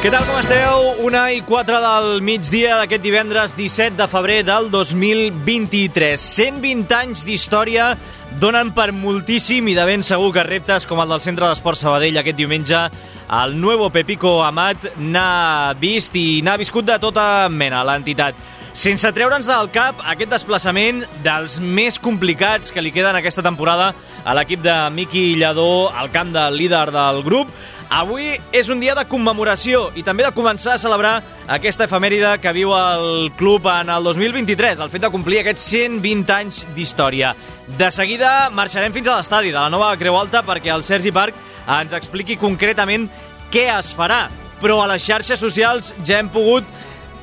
Què tal, com esteu? Una i quatre del migdia d'aquest divendres 17 de febrer del 2023. 120 anys d'història donen per moltíssim i de ben segur que reptes com el del Centre d'Esport Sabadell aquest diumenge el nuevo Pepico Amat n'ha vist i n'ha viscut de tota mena l'entitat. Sense treure'ns del cap aquest desplaçament dels més complicats que li queden aquesta temporada a l'equip de Miqui Lledó, al camp del líder del grup, Avui és un dia de commemoració i també de començar a celebrar aquesta efemèride que viu el club en el 2023, el fet de complir aquests 120 anys d'història. De seguida marxarem fins a l'estadi de la nova Creu Alta perquè el Sergi Parc ens expliqui concretament què es farà. Però a les xarxes socials ja hem pogut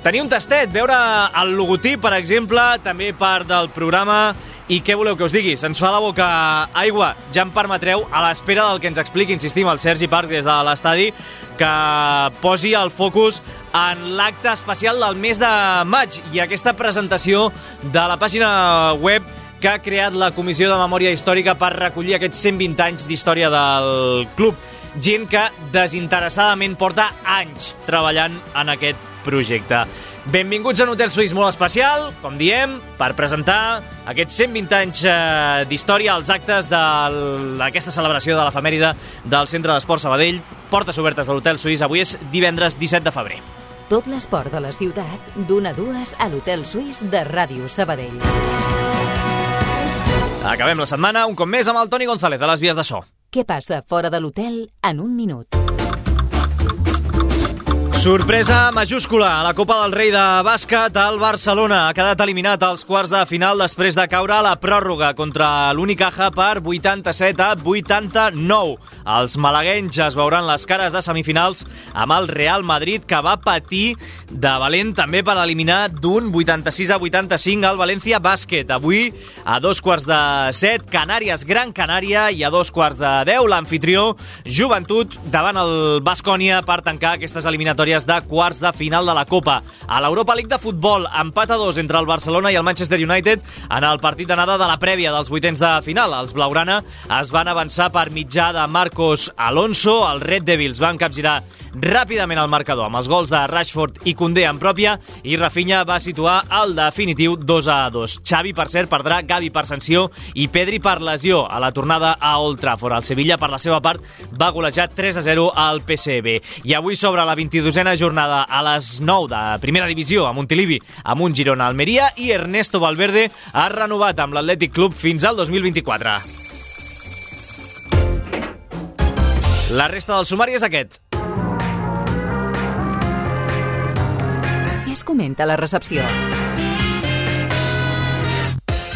tenir un tastet, veure el logotip, per exemple, també part del programa i què voleu que us digui? Se'ns fa la boca aigua. Ja em permetreu, a l'espera del que ens expliqui, insistim, el Sergi Parc des de l'estadi, que posi el focus en l'acte especial del mes de maig i aquesta presentació de la pàgina web que ha creat la Comissió de Memòria Històrica per recollir aquests 120 anys d'història del club. Gent que desinteressadament porta anys treballant en aquest projecte. Benvinguts a un hotel suís molt especial, com diem, per presentar aquests 120 anys eh, d'història als actes d'aquesta celebració de l'efemèride del Centre d'Esport Sabadell. Portes obertes de l'hotel suís. Avui és divendres 17 de febrer. Tot l'esport de la ciutat, d'una a dues a l'hotel suís de Ràdio Sabadell. Acabem la setmana un cop més amb el Toni González de les vies de so. Què passa fora de l'hotel en un minut? Sorpresa majúscula a la Copa del Rei de bàsquet. El Barcelona ha quedat eliminat als quarts de final després de caure a la pròrroga contra l'Unicaja per 87 a 89. Els malaguenys es veuran les cares de semifinals amb el Real Madrid, que va patir de valent també per eliminar d'un 86 a 85 al València Bàsquet. Avui, a dos quarts de set, Canàries Gran Canària i a dos quarts de deu, l'anfitrió Joventut davant el Bascònia per tancar aquestes eliminatòries eliminatòries de quarts de final de la Copa. A l'Europa League de futbol, empat a dos entre el Barcelona i el Manchester United en el partit d'anada de la prèvia dels vuitens de final. Els Blaugrana es van avançar per mitjà de Marcos Alonso. Els Red Devils van capgirar ràpidament el marcador amb els gols de Rashford i Koundé en pròpia i Rafinha va situar el definitiu 2 a 2. Xavi, per cert, perdrà Gavi per sanció i Pedri per lesió a la tornada a Old Trafford. El Sevilla, per la seva part, va golejar 3 a 0 al PSV. I avui sobre la 22a jornada a les 9 de primera divisió a Montilivi amb un Girona Almeria i Ernesto Valverde ha renovat amb l'Atlètic Club fins al 2024. La resta del sumari és aquest. Comenta la recepció.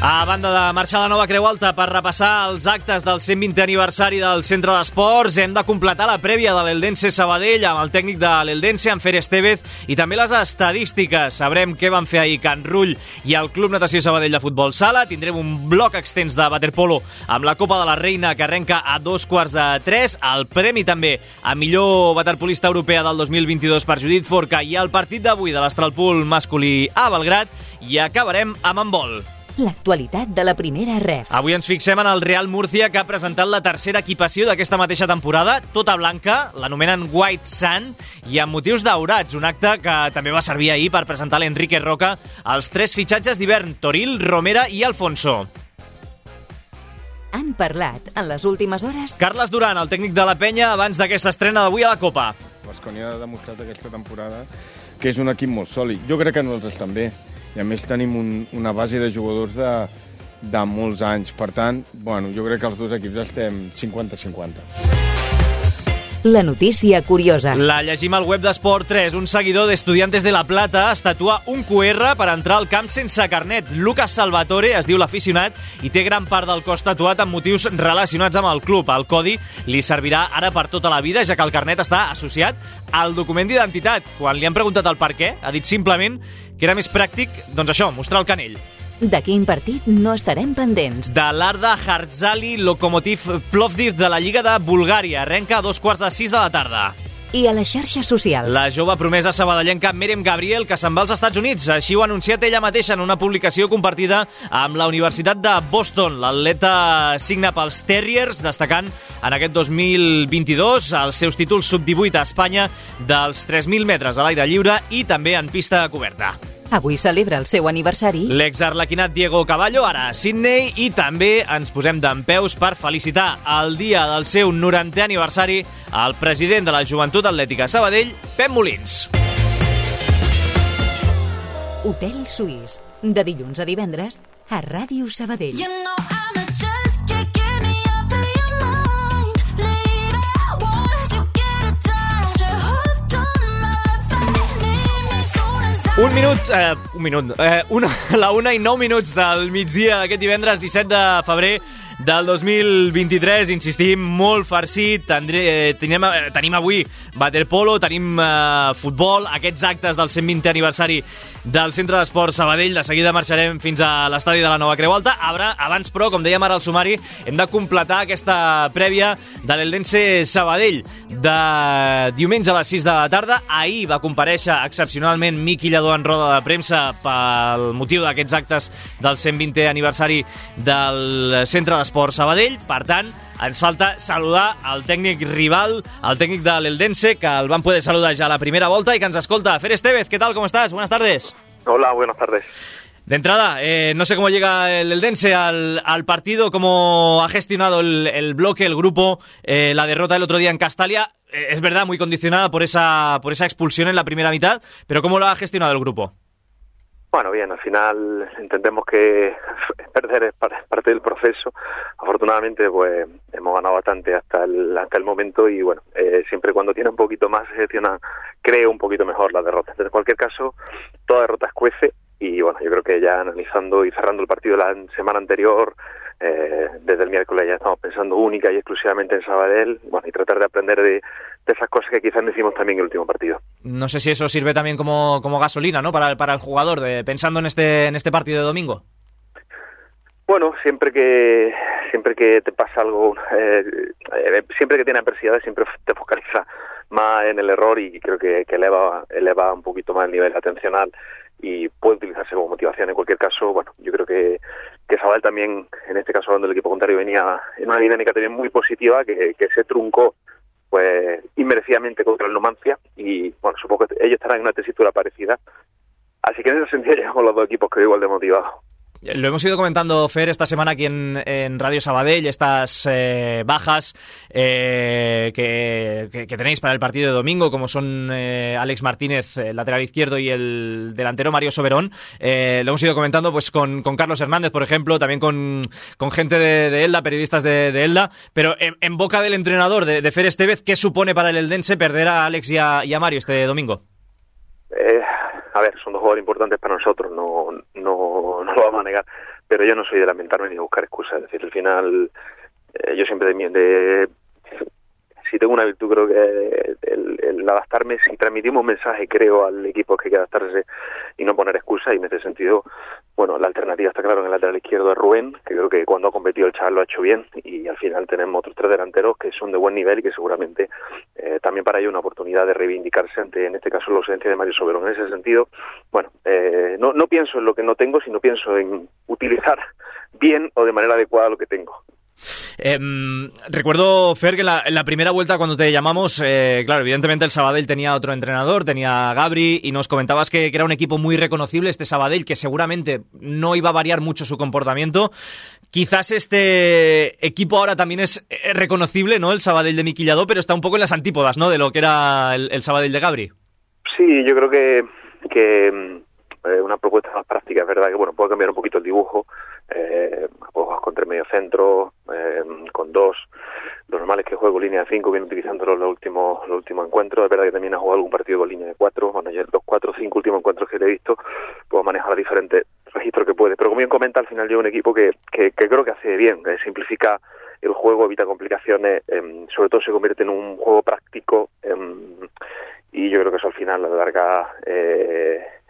A banda de marxar a la nova Creu Alta per repassar els actes del 120 aniversari del Centre d'Esports, hem de completar la prèvia de l'Eldense Sabadell amb el tècnic de l'Eldense, en Fer Estevez, i també les estadístiques. Sabrem què van fer ahir Can Rull i el Club Natació Sabadell de Futbol Sala. Tindrem un bloc extens de waterpolo amb la Copa de la Reina que arrenca a dos quarts de tres. El premi també a millor waterpolista europea del 2022 per Judit Forca i el partit d'avui de l'Astralpool masculí a Belgrat. I acabarem amb handbol l'actualitat de la primera ref. Avui ens fixem en el Real Murcia, que ha presentat la tercera equipació d'aquesta mateixa temporada, tota blanca, l'anomenen White Sun, i amb motius daurats, un acte que també va servir ahir per presentar l'Enrique Roca els tres fitxatges d'hivern, Toril, Romera i Alfonso. Han parlat en les últimes hores... Carles Duran, el tècnic de la penya, abans d'aquesta estrena d'avui a la Copa. Bascònia ha demostrat aquesta temporada que és un equip molt sòlid. Jo crec que nosaltres també i a més tenim un, una base de jugadors de, de molts anys. Per tant, bueno, jo crec que els dos equips estem 50-50. la notícia curiosa. La llegim al web d'Esport 3. Un seguidor d'Estudiantes de La Plata estatua un QR per entrar al camp sense carnet. Lucas Salvatore es diu l'aficionat i té gran part del cos tatuat amb motius relacionats amb el club. El codi li servirà ara per tota la vida, ja que el carnet està associat al document d'identitat. Quan li han preguntat el per què, ha dit simplement que era més pràctic, doncs això, mostrar el canell. De quin partit no estarem pendents? De l'Arda Hartzali Lokomotiv Plovdiv de la Lliga de Bulgària. Arrenca a dos quarts de sis de la tarda. I a les xarxes socials. La jove promesa sabadellenca Merem Gabriel, que se'n va als Estats Units. Així ho ha anunciat ella mateixa en una publicació compartida amb la Universitat de Boston. L'atleta signa pels Terriers, destacant en aquest 2022 els seus títols sub-18 a Espanya dels 3.000 metres a l'aire lliure i també en pista coberta. Avui celebra el seu aniversari. L'exarlequinat Diego Caballo, ara a Sydney, i també ens posem d'en peus per felicitar el dia del seu 90è aniversari al president de la Joventut Atlètica Sabadell, Pep Molins. Hotel Suís, de dilluns a divendres, a Ràdio Sabadell. You know I'm Un minut, eh, un minut, eh, una, la una i nou minuts del migdia d'aquest divendres 17 de febrer del 2023, insistim, molt farcit, eh, tenim, eh, tenim avui waterpolo, tenim eh, futbol, aquests actes del 120è aniversari del Centre d'Esport Sabadell, de seguida marxarem fins a l'estadi de la Nova Creu Alta, Abra, abans però, com dèiem ara al sumari, hem de completar aquesta prèvia de l'Eldense Sabadell de diumenge a les 6 de la tarda, ahir va compareixer excepcionalment Miqui Lladó en roda de premsa pel motiu d'aquests actes del 120è aniversari del Centre d'Esport Sabadell. Per tant, ens falta saludar el tècnic rival, el tècnic de l'Eldense, que el van poder saludar ja a la primera volta i que ens escolta. Fer Estevez, ¿qué tal? ¿Cómo estás? Buenas tardes. Hola, buenas tardes. De entrada, eh, no sé cómo llega el Eldense al, al partido, cómo ha gestionado el, el bloque, el grupo, eh, la derrota del otro día en Castalia. Eh, es verdad, muy condicionada por esa, por esa expulsión en la primera mitad, pero ¿cómo lo ha gestionado el grupo? Bueno, bien, al final entendemos que perder es par- parte del proceso. Afortunadamente, pues hemos ganado bastante hasta el, hasta el momento y bueno, eh, siempre cuando tiene un poquito más se gestiona, creo un poquito mejor la derrota. En cualquier caso, toda derrota escuece y bueno, yo creo que ya analizando y cerrando el partido la semana anterior, eh, desde el miércoles ya estamos pensando única y exclusivamente en Sabadell, bueno, y tratar de aprender de, de esas cosas que quizás no hicimos también en el último partido. No sé si eso sirve también como, como gasolina, ¿no? Para, el- para el jugador, de, pensando en este, en este partido de domingo. Bueno, siempre que siempre que te pasa algo, eh, eh, siempre que tiene adversidades, siempre te focaliza más en el error y creo que, que eleva, eleva un poquito más el nivel atencional y puede utilizarse como motivación. En cualquier caso, bueno, yo creo que, que Sabal también, en este caso hablando del equipo contrario, venía en una dinámica también muy positiva que, que se truncó pues inmerecidamente contra el Numancia y bueno, supongo que ellos estarán en una tesitura parecida. Así que en ese sentido llegamos los dos equipos creo igual de motivados. Lo hemos ido comentando, Fer, esta semana aquí en, en Radio Sabadell, estas eh, bajas eh, que, tenéis para el partido de domingo, como son eh, Alex Martínez, el lateral izquierdo, y el delantero Mario Soberón. Lo hemos ido comentando pues con, con Carlos Hernández, por ejemplo, también con, con gente de, Elda, periodistas de, Elda. Pero en, boca del entrenador, de, Fer Estevez, ¿qué supone para el Eldense perder a Alex y a, Mario este domingo? A ver, son dos jugadores importantes para nosotros, no, no, no lo vamos a negar, pero yo no soy de lamentarme ni de buscar excusas. Es decir, al final, eh, yo siempre de, de- si tengo una virtud, creo que el, el adaptarme, si transmitimos un mensaje, creo al equipo que hay que adaptarse y no poner excusas, y en ese sentido, bueno, la alternativa está claro en el lateral izquierdo es Rubén, que creo que cuando ha competido el chaval lo ha hecho bien, y al final tenemos otros tres delanteros que son de buen nivel y que seguramente eh, también para ellos una oportunidad de reivindicarse ante, en este caso, la ausencia de Mario Soberón. En ese sentido, bueno, eh, no, no pienso en lo que no tengo, sino pienso en utilizar bien o de manera adecuada lo que tengo. Em, recuerdo, Fer, que la, la primera vuelta cuando te llamamos, eh, claro, evidentemente el Sabadell tenía otro entrenador, tenía a Gabri, y nos comentabas que, que era un equipo muy reconocible, este Sabadell, que seguramente no iba a variar mucho su comportamiento. Quizás este equipo ahora también es eh, reconocible, ¿no? El Sabadell de Miquillado, pero está un poco en las antípodas, ¿no? De lo que era el, el Sabadell de Gabri. Sí, yo creo que, que mm, eh, una propuesta más práctica, es verdad que bueno puede cambiar un poquito el dibujo, eh, puedo jugar con tres medio centro, eh, con dos, lo normal es que juego línea de 5, viene utilizándolo los últimos, los últimos encuentros. Es verdad que también ha jugado algún partido con línea de 4. Bueno, ya los 4 o 5 últimos encuentros que le he visto, pues maneja los diferentes registros que puede. Pero como bien comenta, al final lleva un equipo que, que, que creo que hace bien, simplifica el juego, evita complicaciones, em, sobre todo se convierte en un juego práctico em, y yo creo que eso al final a la larga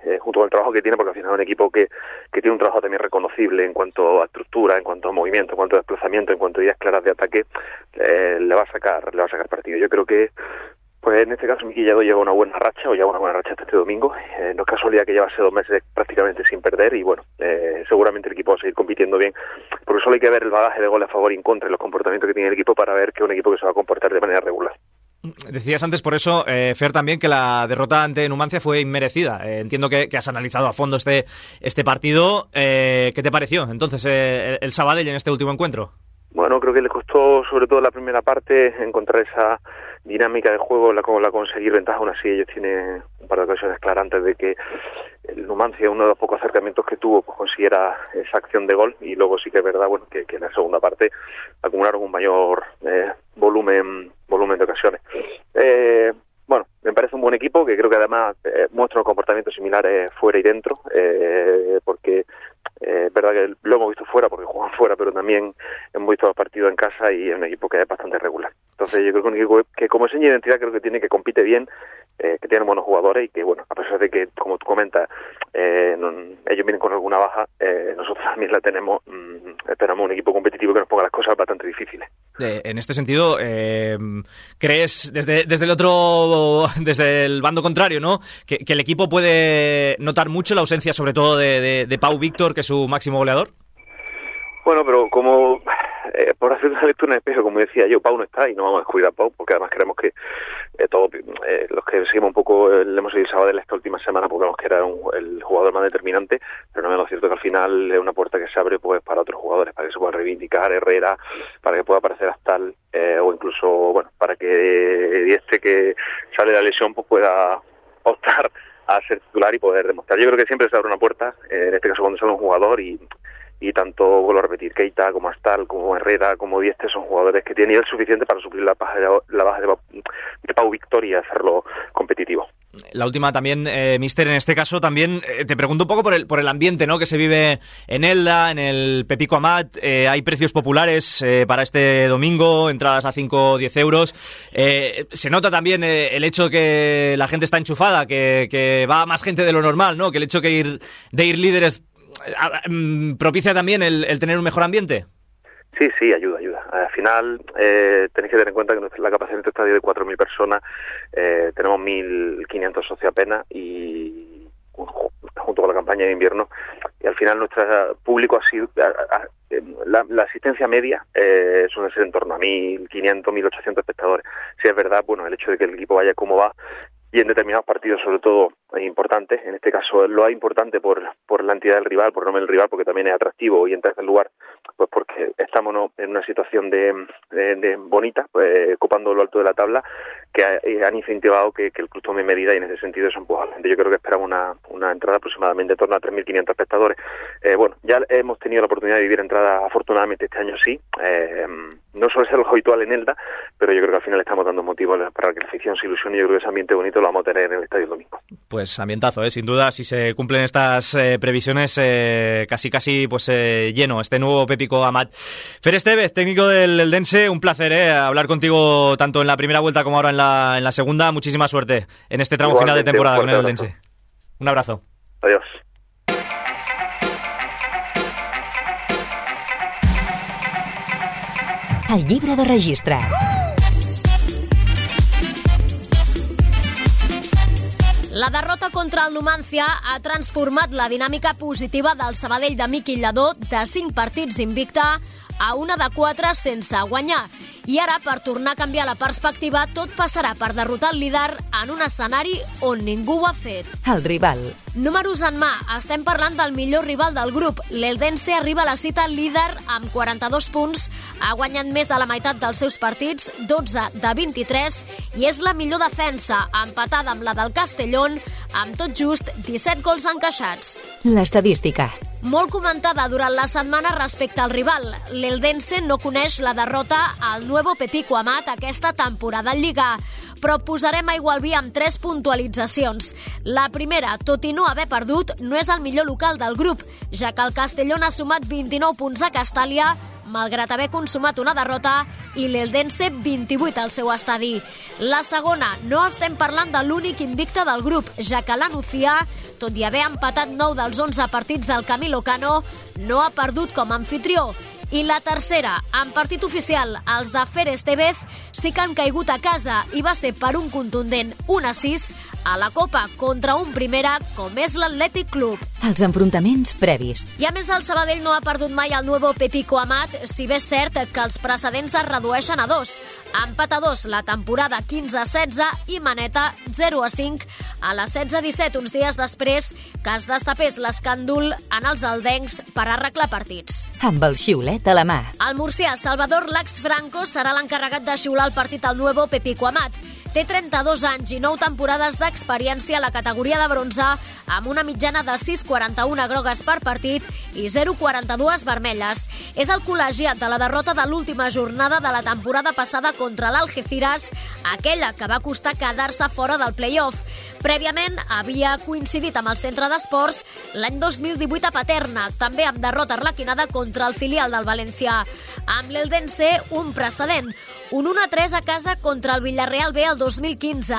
eh, junto con el trabajo que tiene porque al final es un equipo que, que tiene un trabajo también reconocible en cuanto a estructura, en cuanto a movimiento, en cuanto a desplazamiento, en cuanto a ideas claras de ataque, eh, le va a sacar, le va a sacar partido. Yo creo que pues en este caso Miquillado lleva una buena racha, o lleva una buena racha hasta este domingo. Eh, no es casualidad que llevase dos meses prácticamente sin perder y bueno, eh, seguramente el equipo va a seguir compitiendo bien, porque solo hay que ver el bagaje de goles a favor y en contra y los comportamientos que tiene el equipo para ver que es un equipo que se va a comportar de manera regular. Decías antes por eso, eh, Fer, también que la derrota ante Numancia fue inmerecida. Eh, entiendo que, has analizado a fondo este, este partido. Eh, ¿Qué te pareció entonces eh, el, el Sabadell en este último encuentro? Bueno, creo que le costó sobre todo la primera parte encontrar esa dinámica de juego, la, la conseguir ventaja. Aún así, ellos tienen un par de ocasiones claras antes de que el Numancia, uno de los pocos acercamientos que tuvo, pues consiguiera esa acción de gol. Y luego sí que es verdad bueno, que, en la segunda parte acumularon un mayor eh, volumen, volumen de ocasiones. Eh, bueno, me parece un buen equipo que creo que además eh, muestra unos comportamientos similares fuera y dentro, eh, porque eh, es verdad que lo hemos visto fuera porque juegan fuera, pero también hemos visto los partidos en casa y es un equipo que es bastante regular. Entonces yo creo que un equipo que como seña de identidad creo que tiene que compite bien, eh, que tiene buenos jugadores y que bueno, a pesar de que como tú comentas, eh, no- ellos vienen con alguna baja, eh, nosotros también la tenemos, mm, esperamos un equipo competitivo que nos ponga las cosas bastante difíciles. Eh, en este sentido, eh, ¿crees desde, desde el otro, desde el bando contrario, ¿no? Que, que el equipo puede notar mucho la ausencia, sobre todo de, de- de Pau Víctor, que es su máximo goleador? Bueno, pero como eh, por hacer una lectura en espejo, como decía yo, Pau no está y no vamos a descuidar a Pau, porque además creemos que eh, todos eh, los que seguimos un poco, eh, le hemos seguido Sabadell esta última semana, porque vemos que era un- el jugador más determinante, pero no lo cierto que al final es una puerta que se abre pues para otros jugadores, para que se puedan reivindicar Herrera, para que pueda aparecer Astal, eh, o incluso, bueno, para que Dieste que sale de la lesión pues pueda optar a ser titular y poder demostrar. Yo creo que siempre se abre una puerta, eh, en este caso cuando sale un jugador y y tanto vuelvo a repetir Keita como Astal como Herrera como Dieste son jugadores que tienen nivel suficiente para suplir la baja de, la baja de, de Pau Victoria y hacerlo competitivo. La última también, eh, Mister, en este caso también eh, te pregunto un poco por el, por el ambiente ¿no? que se vive en Elda, en el Pepico Amat. Eh, hay precios populares para este domingo, entradas a 5 o 10 euros. Se nota también el hecho que la gente está enchufada, que, que va más gente de lo normal, ¿no? que el hecho que ir, de ir líderes propicia también el, tener un mejor ambiente. Sí, sí, ayuda, ayuda. Al final eh, tenéis que tener en cuenta que la capacidad de nuestro estadio es de 4.000 personas, eh, tenemos 1.500 socios apenas y ju- junto con la campaña de invierno y al final nuestro público ha sido eh, la, la asistencia media eh, suele ser en torno a 1.500, 1.800 espectadores. Si es verdad, bueno, el hecho de que el equipo vaya como va y en determinados partidos sobre todo importante, en este caso lo es importante por, por la entidad del rival, por el nombre del rival, porque también es atractivo y en tercer lugar, pues porque estamos en una situación de, de- bonita, pues, ocupando lo alto de la tabla, que ha- han incentivado que, el club tome medidas y en ese sentido eso empuja a la gente. Yo creo que esperamos una, una entrada aproximadamente en torno a 3.500 espectadores. Eh, bueno, ya hemos tenido la oportunidad de vivir entradas afortunadamente este año sí, eh, no suele ser lo habitual en Elda, pero yo creo que al final estamos dando motivos para que la afición se ilusione y yo creo que ese ambiente bonito lo vamos a tener en el estadio el domingo. Pues ambientazo, ¿eh? sin duda, si se cumplen estas eh, previsiones, eh, casi casi pues eh, lleno este nuevo Pépico Amat. Fer Estevez, técnico del Eldense, un placer ¿eh? hablar contigo tanto en la primera vuelta como ahora en la, en la segunda. Muchísima suerte en este tramo final de temporada con el Eldense. Un abrazo. Adiós. El llibre de registre. La derrota contra el Numancia ha transformat la dinàmica positiva del Sabadell de Miqui Lladó de 5 partits invicta a una de 4 sense guanyar. I ara, per tornar a canviar la perspectiva, tot passarà per derrotar el líder en un escenari on ningú ho ha fet. El rival. Números en mà, estem parlant del millor rival del grup. L'Eldense arriba a la cita líder amb 42 punts, ha guanyat més de la meitat dels seus partits, 12 de 23, i és la millor defensa, empatada amb la del Castellón, amb tot just 17 gols encaixats. L'estadística. Molt comentada durant la setmana respecte al rival. L'Eldense no coneix la derrota al Nuevo Pepico Amat aquesta temporada en Lliga, però posarem aigua al vi amb tres puntualitzacions. La primera, tot i no haver perdut, no és el millor local del grup, ja que el Castellón ha sumat 29 punts a Castàlia, malgrat haver consumat una derrota, i l'Eldense 28 al seu estadi. La segona, no estem parlant de l'únic invicte del grup, ja que la Nucía, tot i haver empatat 9 dels 11 partits del Camilo Cano, no ha perdut com a anfitrió. I la tercera, en partit oficial, els de Fer Estevez sí que han caigut a casa i va ser per un contundent 1 a 6 a la Copa contra un primera com és l'Atlètic Club. Els enfrontaments previs. I a més, el Sabadell no ha perdut mai el Nuevo Pepico Amat, si bé és cert que els precedents es redueixen a dos. Empat a dos la temporada 15-16 i maneta 0 a 5 a la 16-17, uns dies després que es destapés l'escàndol en els aldencs per arreglar partits. Amb el xiulet a la. El murcià Salvador Lax Franco serà l'encarregat de xiular el partit al Nuevo Pepico Amat. Té 32 anys i 9 temporades d'experiència a la categoria de bronze, amb una mitjana de 6,41 grogues per partit i 0,42 vermelles. És el col·legiat de la derrota de l'última jornada de la temporada passada contra l'Algeciras, aquella que va costar quedar-se fora del play-off. Prèviament havia coincidit amb el centre d'esports l'any 2018 a Paterna, també amb derrota arlequinada contra el filial del València. Amb l'Eldense, un precedent, un 1-3 a casa contra el Villarreal B el 2015.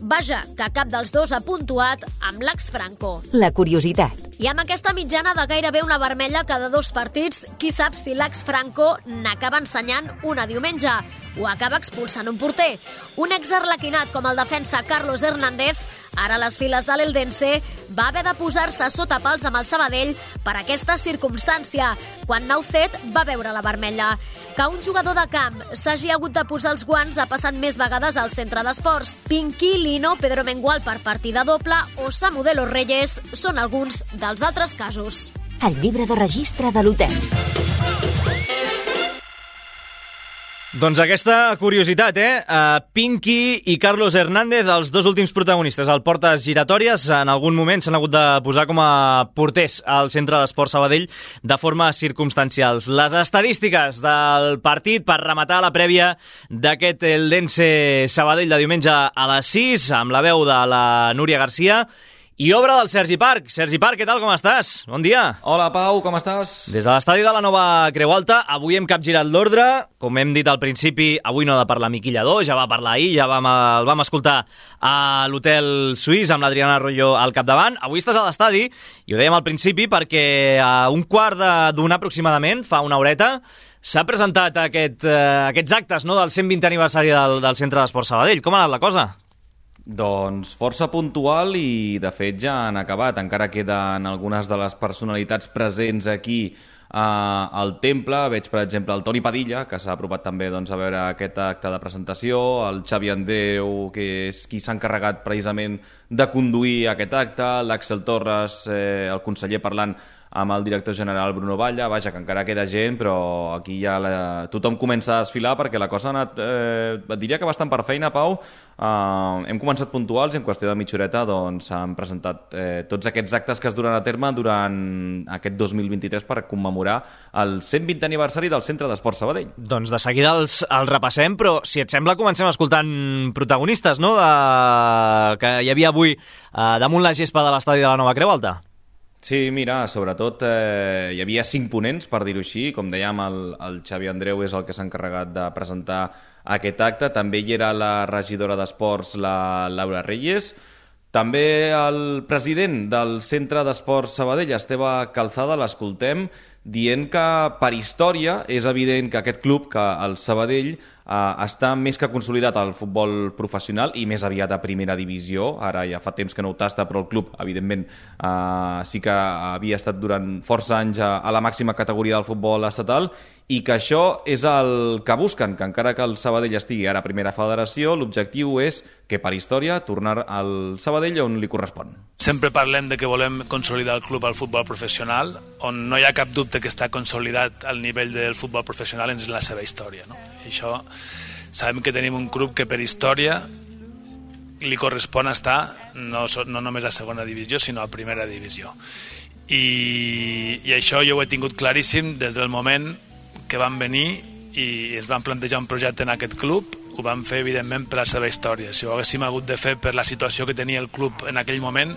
Vaja, que cap dels dos ha puntuat amb l'Ax Franco. La curiositat. I amb aquesta mitjana de gairebé una vermella cada dos partits, qui sap si l'Ax Franco n'acaba ensenyant una diumenge o acaba expulsant un porter. Un exarlequinat com el defensa Carlos Hernández, ara a les files de l'Eldense, va haver de posar-se sota pals amb el Sabadell per aquesta circumstància, quan Naucet va veure la vermella. Que un jugador de camp s'hagi hagut de posar els guants ha passat més vegades al centre d'esports. Pinky, Lino, Pedro Mengual per partida doble o Samu de los Reyes són alguns dels altres casos. El llibre de registre de l'hotel. Doncs aquesta curiositat, eh? Uh, Pinky i Carlos Hernández, els dos últims protagonistes al Portes Giratòries, en algun moment s'han hagut de posar com a porters al Centre d'Esport Sabadell de forma circumstancials. Les estadístiques del partit per rematar la prèvia d'aquest Eldense Sabadell de diumenge a les 6, amb la veu de la Núria Garcia, i obra del Sergi Parc. Sergi Parc, què tal, com estàs? Bon dia. Hola, Pau, com estàs? Des de l'estadi de la nova Creu Alta, avui hem capgirat l'ordre. Com hem dit al principi, avui no ha de parlar Miqui Lladó, ja va parlar ahir, ja vam, el vam escoltar a l'hotel suís amb l'Adriana Arroyo al capdavant. Avui estàs a l'estadi, i ho dèiem al principi, perquè a un quart d'una aproximadament, fa una horeta, s'ha presentat aquest, eh, aquests actes no, del 120 aniversari del, del Centre d'Esport Sabadell. Com ha anat la cosa? Doncs força puntual i, de fet, ja han acabat. Encara queden algunes de les personalitats presents aquí eh, al temple. Veig, per exemple, el Toni Padilla, que s'ha apropat també doncs, a veure aquest acte de presentació, el Xavi Andreu, que és qui s'ha encarregat precisament de conduir aquest acte, l'Àxel Torres, eh, el conseller parlant amb el director general Bruno Valla, vaja, que encara queda gent, però aquí ja la... tothom comença a desfilar perquè la cosa ha anat, eh, et diria que bastant per feina, Pau. Eh, hem començat puntuals i en qüestió de mitja horeta doncs, han presentat eh, tots aquests actes que es duran a terme durant aquest 2023 per commemorar el 120 aniversari del Centre d'Esport Sabadell. Doncs de seguida els, els repassem, però si et sembla comencem escoltant protagonistes no? de... que hi havia avui eh, damunt la gespa de l'estadi de la Nova Creu Alta. Sí, mira, sobretot eh, hi havia cinc ponents, per dir-ho així. Com dèiem, el, el Xavi Andreu és el que s'ha encarregat de presentar aquest acte. També hi era la regidora d'Esports, la Laura Reyes. També el president del Centre d'Esports Sabadell, Esteve Calzada, l'escoltem, dient que per història és evident que aquest club, que el Sabadell, eh, està més que consolidat al futbol professional i més aviat a primera divisió. Ara ja fa temps que no ho tasta, però el club, evidentment, eh, sí que havia estat durant força anys a, a la màxima categoria del futbol estatal i que això és el que busquen, que encara que el Sabadell estigui ara a primera federació, l'objectiu és que per història tornar al Sabadell on li correspon. Sempre parlem de que volem consolidar el club al futbol professional, on no hi ha cap dubte que està consolidat al nivell del futbol professional en la seva història. No? I això sabem que tenim un club que per història li correspon estar no, no només a segona divisió, sinó a primera divisió. i, i això jo ho he tingut claríssim des del moment que van venir i ens van plantejar un projecte en aquest club. Ho vam fer evidentment per la seva història. Si ho haguéssim hagut de fer per la situació que tenia el club en aquell moment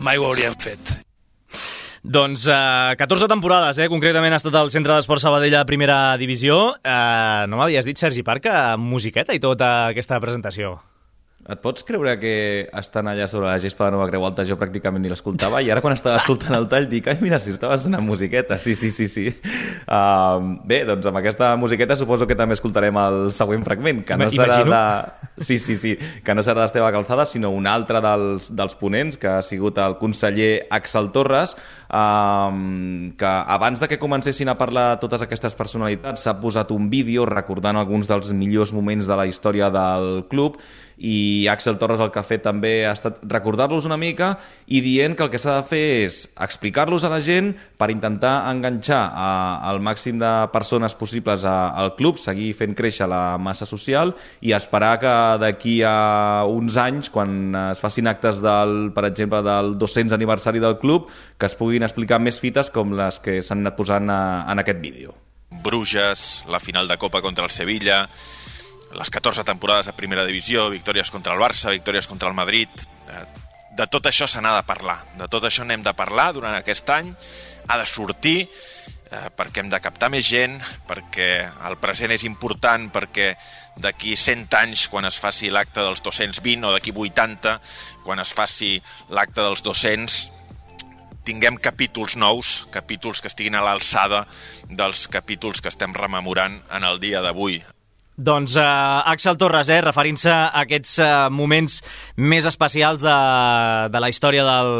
mai ho hauríem fet Doncs eh, 14 temporades, eh? concretament ha estat al Centre d'Esport Sabadell a primera divisió. Eh, no m'havies dit, Sergi Parca, musiqueta i tota aquesta presentació. Et pots creure que estan allà sobre la gespa de Nova Creu Alta jo pràcticament ni l'escoltava i ara quan estava escoltant el tall dic ai mira si estava sonant musiqueta, sí, sí, sí, sí. Uh, bé, doncs amb aquesta musiqueta suposo que també escoltarem el següent fragment, que no serà Imagino. de... Sí, sí, sí, que no serà d'Esteve Calzada, sinó un altre dels, dels ponents, que ha sigut el conseller Axel Torres, um, que abans de que comencessin a parlar totes aquestes personalitats s'ha posat un vídeo recordant alguns dels millors moments de la història del club i Axel Torres el que ha fet també ha estat recordar-los una mica i dient que el que s'ha de fer és explicar-los a la gent per intentar enganxar a, al màxim de persones possibles a, al club, seguir fent créixer la massa social i esperar que d'aquí a uns anys, quan es facin actes del, per exemple, del 200 aniversari del club, que es puguin explicar més fites com les que s'han anat posant a, en aquest vídeo. Bruges, la final de Copa contra el Sevilla, les 14 temporades a primera divisió, victòries contra el Barça, victòries contra el Madrid... Eh, De tot això se n'ha de parlar. De tot això n'hem de parlar durant aquest any. Ha de sortir eh, perquè hem de captar més gent, perquè el present és important, perquè d'aquí 100 anys, quan es faci l'acte dels 220, o d'aquí 80, quan es faci l'acte dels 200, tinguem capítols nous, capítols que estiguin a l'alçada dels capítols que estem rememorant en el dia d'avui. Doncs eh, Axel Torres, eh, referint-se a aquests eh, moments més especials de, de la història del,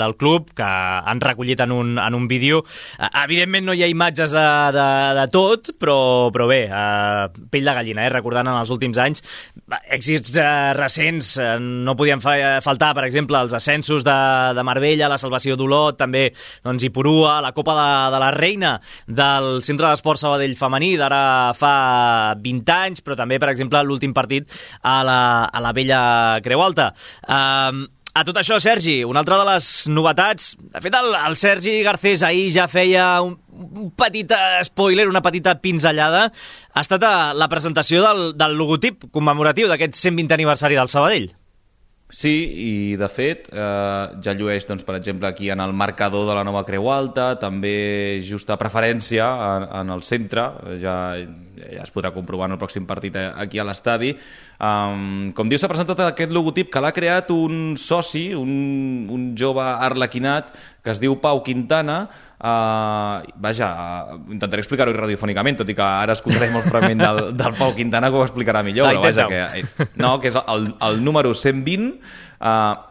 del club, que han recollit en un, en un vídeo. Eh, evidentment no hi ha imatges de, de, de tot, però, però bé, eh, pell de gallina, eh, recordant en els últims anys èxits eh, recents. Eh, no podien fa, faltar, per exemple, els ascensos de, de Marbella, la salvació d'Olot, també doncs, Ipurua, la Copa de, de la Reina del Centre d'Esport Sabadell femení d'ara fa 20 anys, però també, per exemple, l'últim partit a la, a la vella Creu Alta. Um, a tot això, Sergi, una altra de les novetats... De fet, el, el Sergi Garcés ahir ja feia un, un petit eh, spoiler, una petita pinzellada. Ha estat a la presentació del, del logotip commemoratiu d'aquest 120 aniversari del Sabadell. Sí, i de fet eh, ja llueix, doncs, per exemple, aquí en el marcador de la nova Creu Alta, també justa preferència en, en el centre, ja, ja es podrà comprovar en el pròxim partit eh, aquí a l'estadi. Um, com diu, s'ha presentat aquest logotip que l'ha creat un soci, un, un jove arlequinat que es diu Pau Quintana, Uh, vaja, uh, intentaré explicar-ho radiofònicament, tot i que ara escoltarem el fragment del, del Pau Quintana que ho explicarà millor, però vaja, que, no, que és el, el número 120, uh,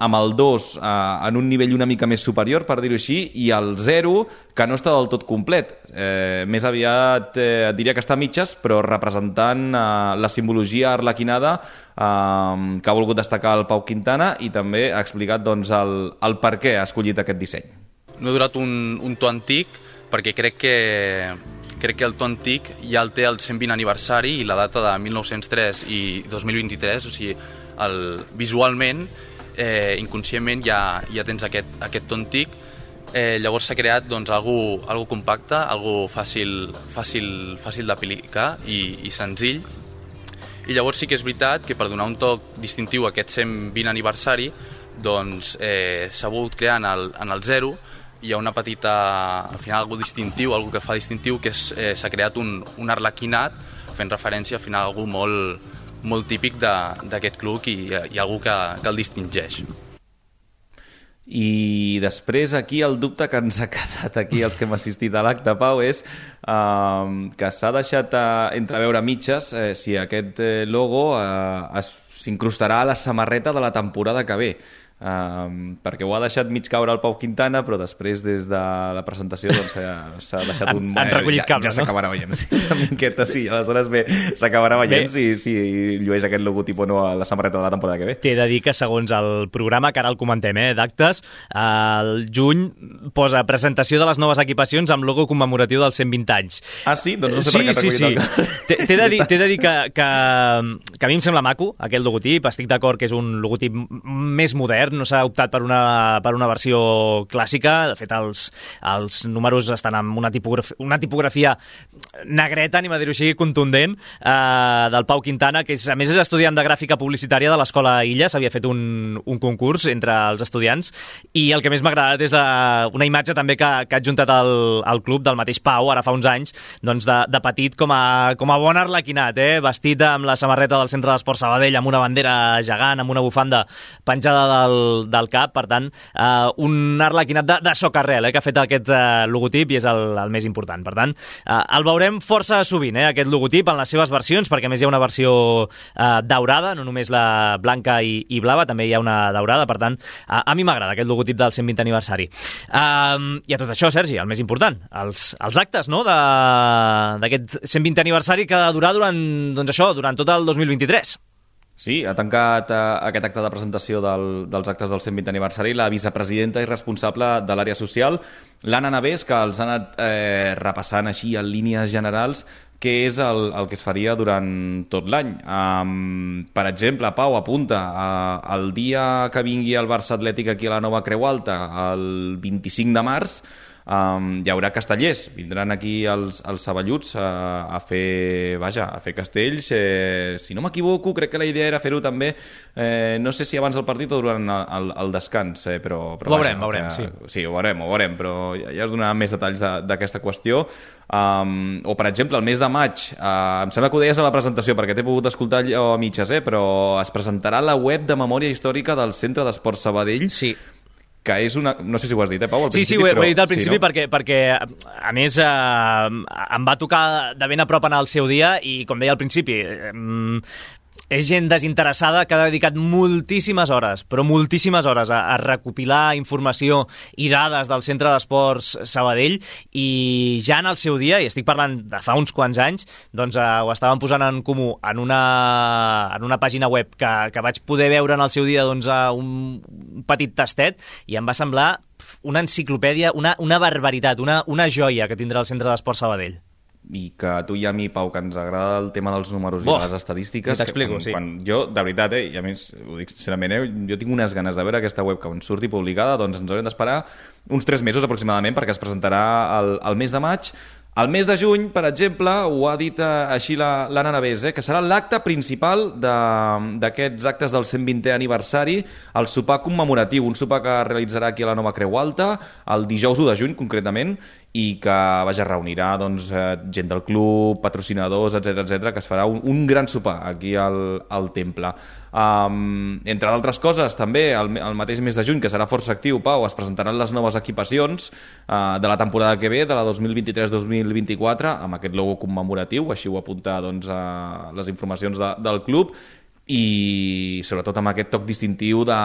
amb el 2 uh, en un nivell una mica més superior, per dir-ho així, i el 0, que no està del tot complet. Eh, més aviat eh, diria que està a mitges, però representant uh, la simbologia arlequinada uh, que ha volgut destacar el Pau Quintana i també ha explicat doncs, el, el per què ha escollit aquest disseny. No he durat un, un to antic perquè crec que, crec que el to antic ja el té el 120 aniversari i la data de 1903 i 2023, o sigui, el, visualment, eh, inconscientment ja, ja tens aquest, aquest to antic, eh, llavors s'ha creat doncs, algú, algú compacte, algú fàcil, fàcil, fàcil d'aplicar i, i senzill, i llavors sí que és veritat que per donar un toc distintiu a aquest 120 aniversari doncs eh, s'ha volgut crear en el, en el zero hi ha una petita, al final algú distintiu, algú que fa distintiu, que eh, s'ha creat un, un arlequinat fent referència al final a algú molt, molt típic d'aquest club i, i algú que, que el distingeix. I després aquí el dubte que ens ha quedat aquí els que hem assistit a l'acte, Pau, és eh, que s'ha deixat eh, entreveure mitges eh, si aquest eh, logo eh, s'incrustarà a la samarreta de la temporada que ve. Um, perquè ho ha deixat mig caure el Pau Quintana però després des de la presentació doncs, s'ha s'ha deixat Han- un... han recollit ja, cable, ja no? s'acabarà veient sí, una miqueta, sí, aleshores bé s'acabarà veient Bé. si, si llueix aquest logotip o no a la samarreta de la temporada que ve T'he de dir que segons el programa, que ara el comentem, eh, d'actes, el juny posa presentació de les noves equipacions amb logo commemoratiu dels 120 anys. Ah, sí? Doncs no sé sí, per què sí, sí. el- T'he de dir, de dir que, que, que a mi em sembla maco, aquest logotip. Estic d'acord que és un logotip més modern, verd, no s'ha optat per una, per una versió clàssica. De fet, els, els números estan amb una tipografia, una tipografia negreta, anem a dir-ho així, contundent, eh, del Pau Quintana, que és, a més és estudiant de gràfica publicitària de l'Escola Illa, s'havia fet un, un concurs entre els estudiants, i el que més m'ha agradat és eh, una imatge també que, que ha adjuntat al, al club del mateix Pau, ara fa uns anys, doncs de, de petit com a, com a bon arlequinat, eh? vestit amb la samarreta del Centre d'Esport Sabadell, amb una bandera gegant, amb una bufanda penjada del, del cap, per tant, eh, un arlequinat de, de socarrel, eh? que ha fet aquest eh, logotip i és el, el més important. Per tant, eh, el veurem força sovint, eh? aquest logotip, en les seves versions, perquè més hi ha una versió eh, daurada, no només la blanca i, i blava, també hi ha una daurada, per tant, a, a mi m'agrada aquest logotip del 120 aniversari. Um, I a tot això, Sergi, el més important, els, els actes no? d'aquest 120 aniversari que durar durant, doncs això, durant tot el 2023. Sí, ha tancat eh, aquest acte de presentació del, dels actes del 120 aniversari la vicepresidenta i responsable de l'àrea social, l'Anna Navés, que els ha anat eh, repassant així en línies generals què és el, el que es faria durant tot l'any. Um, per exemple, Pau apunta, uh, el dia que vingui el Barça Atlètic aquí a la Nova Creu Alta, el 25 de març, um, hi haurà castellers. Vindran aquí els, els saballuts a, a fer, vaja, a fer castells. Eh, si no m'equivoco, crec que la idea era fer-ho també, eh, no sé si abans del partit o durant el, el, el descans, eh, però, però Ho veurem, veurem, que, sí. Sí, ho veurem, ho veurem, però ja, ja es donaran més detalls de- d'aquesta qüestió. Um, o, per exemple, el mes de maig, uh, em sembla que ho deies a la presentació, perquè t'he pogut escoltar allò a mitges, eh, però es presentarà la web de memòria històrica del Centre d'Esport Sabadell, Sí. Que és una... No sé si ho has dit, eh, Pau? Al Sí, sí, principi, ho he, però... ho he dit al principi sí, no? perquè, perquè, a més, eh, em va tocar de ben a prop en el seu dia i, com deia al principi, eh, és gent desinteressada que ha dedicat moltíssimes hores, però moltíssimes hores a, a recopilar informació i dades del Centre d'Esports Sabadell i ja en el seu dia, i estic parlant de fa uns quants anys, doncs eh, ho estaven posant en comú en una, en una pàgina web que, que vaig poder veure en el seu dia doncs, a un petit tastet i em va semblar una enciclopèdia, una, una barbaritat, una, una joia que tindrà el Centre d'Esports Sabadell. I que a tu i a mi, Pau, que ens agrada el tema dels números Boh, i les estadístiques... t'explico, sí. Quan jo, de veritat, eh, i a més, ho dic sincerament, eh, jo tinc unes ganes de veure aquesta web que quan surti publicada, doncs ens haurem d'esperar uns tres mesos aproximadament perquè es presentarà al, al mes de maig. Al mes de juny, per exemple, ho ha dit eh, així la- l'Anna Navés, eh, que serà l'acte principal de- d'aquests actes del 120è aniversari, el sopar commemoratiu, un sopar que realitzarà aquí a la Nova Creu Alta, el dijous 1 de juny, concretament, i que vaja, reunirà doncs, eh, gent del club, patrocinadors, etc etc que es farà un, un gran sopar aquí al, al temple. Um, entre d'altres coses, també, el, el mateix mes de juny, que serà força actiu, Pau, es presentaran les noves equipacions uh, de la temporada que ve, de la 2023-2024, amb aquest logo commemoratiu, així ho apunta doncs, a les informacions de, del club, i sobretot amb aquest toc distintiu de,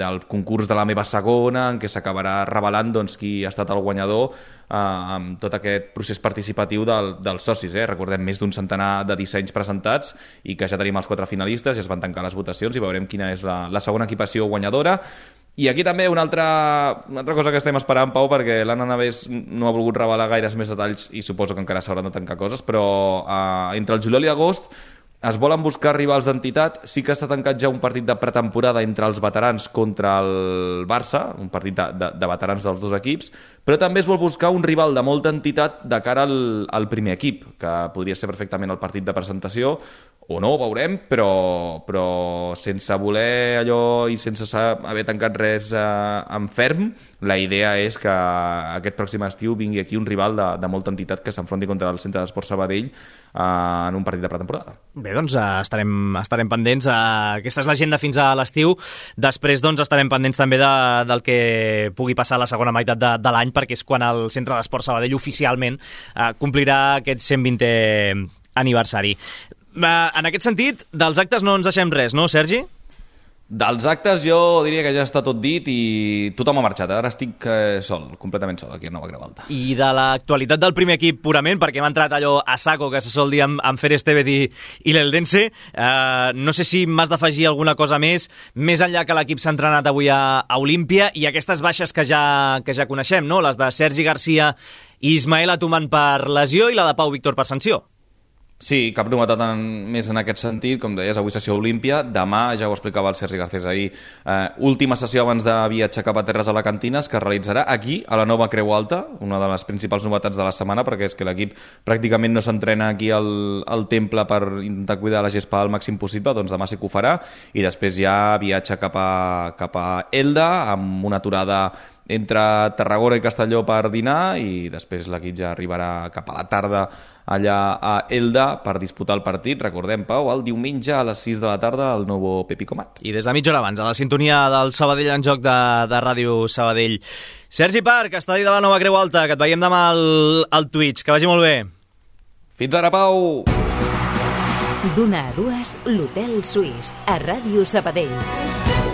del concurs de la meva segona en què s'acabarà revelant doncs, qui ha estat el guanyador eh, amb tot aquest procés participatiu del, dels socis. Eh? Recordem més d'un centenar de dissenys presentats i que ja tenim els quatre finalistes, ja es van tancar les votacions i veurem quina és la, la segona equipació guanyadora. I aquí també una altra, una altra cosa que estem esperant, Pau, perquè l'Anna Navés no ha volgut revelar gaires més detalls i suposo que encara s'hauran de tancar coses, però eh, entre el juliol i agost es volen buscar rivals d'entitat. Sí que està tancat ja un partit de pretemporada entre els veterans contra el Barça, un partit de, de, de veterans dels dos equips, però també es vol buscar un rival de molta entitat de cara al, al primer equip, que podria ser perfectament el partit de presentació, o no, ho veurem, però, però sense voler allò i sense haver tancat res eh, en ferm, la idea és que aquest pròxim estiu vingui aquí un rival de, de molta entitat que s'enfronti contra el Centre d'Esport Sabadell eh, en un partit de pretemporada. Bé, doncs eh, estarem, estarem pendents. Eh, aquesta és l'agenda fins a l'estiu. Després doncs, estarem pendents també de, del que pugui passar a la segona meitat de, de l'any, perquè és quan el Centre d'Esport Sabadell oficialment eh, complirà aquest 120è aniversari. En aquest sentit, dels actes no ens deixem res, no, Sergi? Dels actes jo diria que ja està tot dit i tothom ha marxat. Ara estic eh, sol, completament sol aquí a Nova Creu Alta. I de l'actualitat del primer equip purament, perquè hem entrat allò a saco que se sol dir amb, amb Fer Estevez i, i l'Eldense, eh, no sé si m'has d'afegir alguna cosa més, més enllà que l'equip s'ha entrenat avui a, a Olímpia i aquestes baixes que ja, que ja coneixem, no? les de Sergi Garcia i Ismael Atuman per lesió i la de Pau Víctor per sanció. Sí, cap novetat en, més en aquest sentit, com deies, avui sessió Olímpia, demà, ja ho explicava el Sergi Garcés ahir, eh, última sessió abans de viatjar cap a Terres Alacantines, que es realitzarà aquí, a la nova Creu Alta, una de les principals novetats de la setmana, perquè és que l'equip pràcticament no s'entrena aquí al, al temple per intentar cuidar la gespa al màxim possible, doncs demà sí que ho farà, i després ja viatja cap a, cap a Elda, amb una aturada entre Tarragona i Castelló per dinar i després l'equip ja arribarà cap a la tarda allà a Elda per disputar el partit. Recordem, Pau, el diumenge a les 6 de la tarda al nou Pepi Comat. I des de mitja hora abans, a la sintonia del Sabadell en joc de, de Ràdio Sabadell. Sergi Parc, estadi de la Nova Creu Alta, que et veiem demà al, al Twitch. Que vagi molt bé. Fins ara, Pau! D'una a dues, l'Hotel Suís, a Ràdio Sabadell.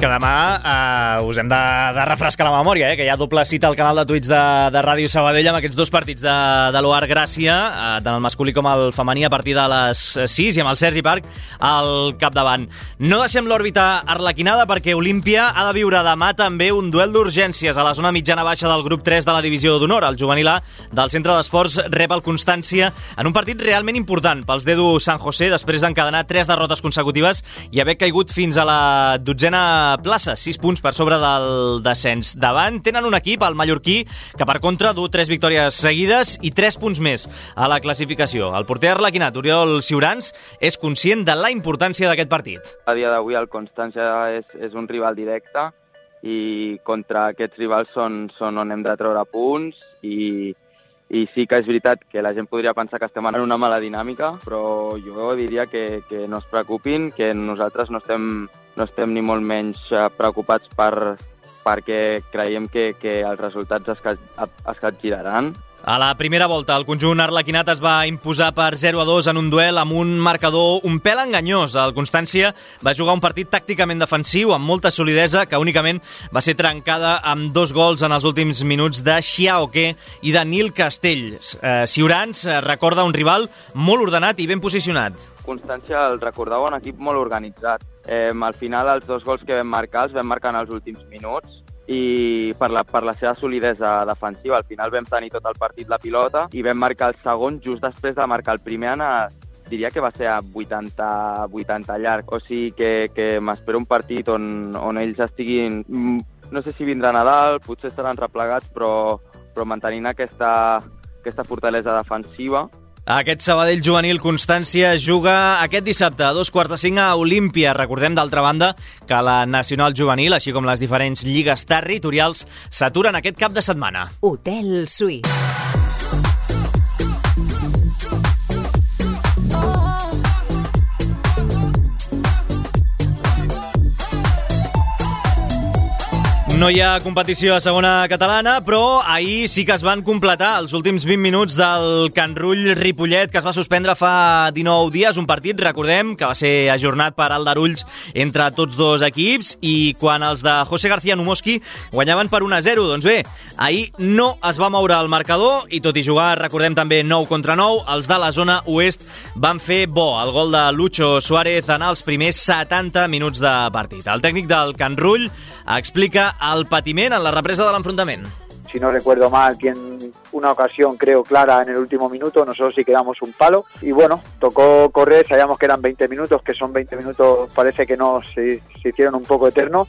Que demà eh, us hem de, de refrescar la memòria, eh, que hi ha doble cita al canal de Twitch de, de Ràdio Sabadell amb aquests dos partits de, de l'OAR Gràcia, eh, tant el masculí com el femení, a partir de les 6, i amb el Sergi Parc al capdavant. No deixem l'òrbita arlequinada perquè Olímpia ha de viure demà també un duel d'urgències a la zona mitjana-baixa del grup 3 de la divisió d'honor. El juvenil A del centre d'esports rep el Constància en un partit realment important pels d'Edu San José després d'encadenar tres derrotes consecutives i haver caigut fins a la dotzena plaça, 6 punts per sobre del descens. Davant tenen un equip, el mallorquí, que per contra du 3 victòries seguides i 3 punts més a la classificació. El porter arlequinat, Oriol Ciurans, és conscient de la importància d'aquest partit. A dia d'avui el Constància és, és un rival directe i contra aquests rivals són, són on hem de treure punts i, i sí que és veritat que la gent podria pensar que estem en una mala dinàmica, però jo diria que, que no es preocupin, que nosaltres no estem, no estem ni molt menys eh, preocupats per, perquè creiem que, que els resultats es, es capgiraran A la primera volta, el conjunt arlequinat es va imposar per 0 a 2 en un duel amb un marcador un pèl enganyós. El Constància va jugar un partit tàcticament defensiu amb molta solidesa que únicament va ser trencada amb dos gols en els últims minuts de Xiaoque i de Nil Castells. Eh, Ciurans eh, recorda un rival molt ordenat i ben posicionat. Constància el recordava un equip molt organitzat. Eh, al final, els dos gols que vam marcar els vam marcar en els últims minuts i per la, per la seva solidesa defensiva. Al final vam tenir tot el partit la pilota i vam marcar el segon just després de marcar el primer en a, diria que va ser a 80, 80 llarg. O sigui que, que m'espero un partit on, on ells estiguin... mm, No sé si vindrà Nadal, potser estaran replegats, però, però mantenint aquesta, aquesta fortalesa defensiva Aquest Sabadell juvenil Constància juga aquest dissabte a dos quarts de cinc a Olímpia. Recordem, d'altra banda, que la Nacional Juvenil, així com les diferents lligues territorials, s'aturen aquest cap de setmana. Hotel Suís. No hi ha competició a segona catalana, però ahir sí que es van completar els últims 20 minuts del Can Rull Ripollet, que es va suspendre fa 19 dies, un partit, recordem, que va ser ajornat per Aldarulls entre tots dos equips, i quan els de José García Numoski guanyaven per 1 a 0, doncs bé, ahir no es va moure el marcador, i tot i jugar, recordem també 9 contra 9, els de la zona oest van fer bo el gol de Lucho Suárez en els primers 70 minuts de partit. El tècnic del Can Rull explica el patiment en la represa de l'enfrontament. si no recuerdo mal, que en una ocasión creo clara en el último minuto, nosotros sí quedamos un palo y bueno, tocó correr, sabíamos que eran 20 minutos, que son 20 minutos, parece que no, se, se hicieron un poco eternos,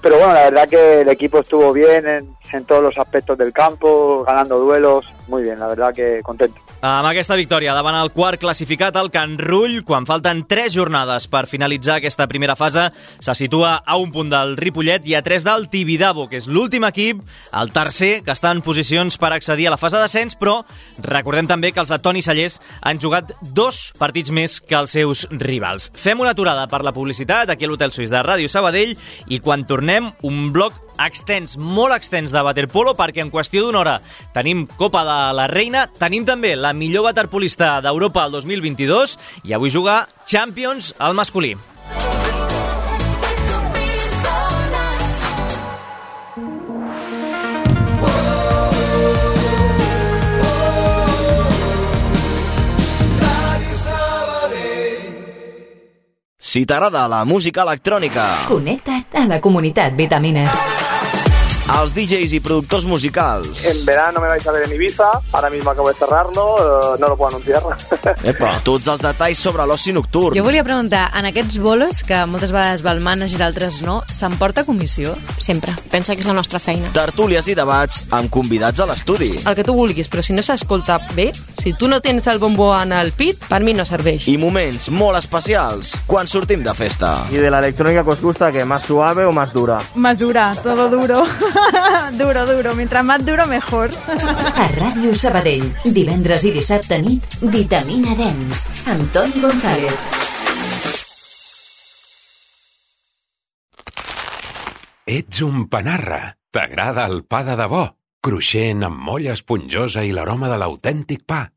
pero bueno, la verdad que el equipo estuvo bien en, en todos los aspectos del campo, ganando duelos, muy bien, la verdad que contento. Amb aquesta victòria davant el quart classificat, el Can Rull, quan falten 3 jornades per finalitzar aquesta primera fase, se situa a un punt del Ripollet i a 3 del Tibidabo, que és l'últim equip, el tercer, que està en posicions per accedir a la fase d'ascens, però recordem també que els de Toni Sallés han jugat dos partits més que els seus rivals. Fem una aturada per la publicitat aquí a l'Hotel Suís de Ràdio Sabadell i quan tornem un bloc extens, molt extens de waterpolo perquè en qüestió d'una hora tenim Copa de la Reina, tenim també la millor waterpolista d'Europa el 2022 i avui juga Champions al masculí. Si t'agrada la música electrònica, Connecta't a la comunitat Vitamina. Els DJs i productors musicals, En verano me vais a ver en Ibiza, ahora mismo acabo de cerrarlo, eh, no lo puedo anunciar. Epa. tots els detalls sobre l'oci nocturn, Jo volia preguntar, en aquests bolos, que moltes vegades va el manager i d'altres no, s'emporta comissió? Sempre. Pensa que és la nostra feina. tertúlies i debats amb convidats a l'estudi. El que tu vulguis, però si no s'escolta bé, si tu no tens el bombó en el pit, per mi no serveix. I moments molt especials quan sortim de festa. ¿Y de la electrónica que os gusta, que más suave o más dura? Más dura, todo duro. duro, duro. Mientras más duro, mejor. A Ràdio Sabadell, divendres i dissabte nit, Vitamina Dens, amb Toni González. Ets un panarra. T'agrada el pa de debò, cruixent amb molla esponjosa i l'aroma de l'autèntic pa.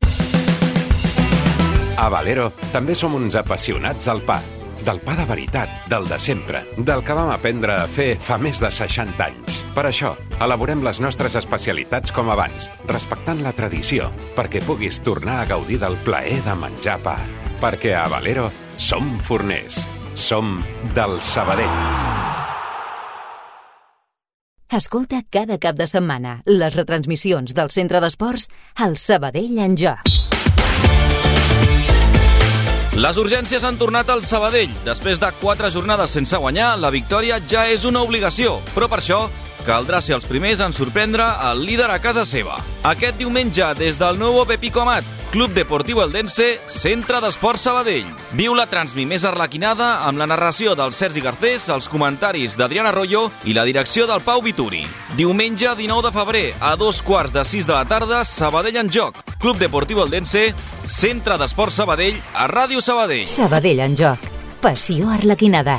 A Valero també som uns apassionats del pa. Del pa de veritat, del de sempre, del que vam aprendre a fer fa més de 60 anys. Per això, elaborem les nostres especialitats com abans, respectant la tradició, perquè puguis tornar a gaudir del plaer de menjar pa. Perquè a Valero som forners. Som del Sabadell. Escolta cada cap de setmana les retransmissions del Centre d'Esports al Sabadell en joc. Les urgències han tornat al Sabadell. Després de quatre jornades sense guanyar, la victòria ja és una obligació. Però per això caldrà ser els primers en sorprendre el líder a casa seva. Aquest diumenge, des del nou Pepico Amat, Club Deportiu Eldense, Centre d'Esports Sabadell. Viu la transmi més arlequinada amb la narració del Sergi Garcés, els comentaris d'Adriana Arroyo i la direcció del Pau Vituri. Diumenge 19 de febrer, a dos quarts de sis de la tarda, Sabadell en joc. Club Deportiu Eldense, Centre d'Esports Sabadell, a Ràdio Sabadell. Sabadell en joc. Passió arlequinada.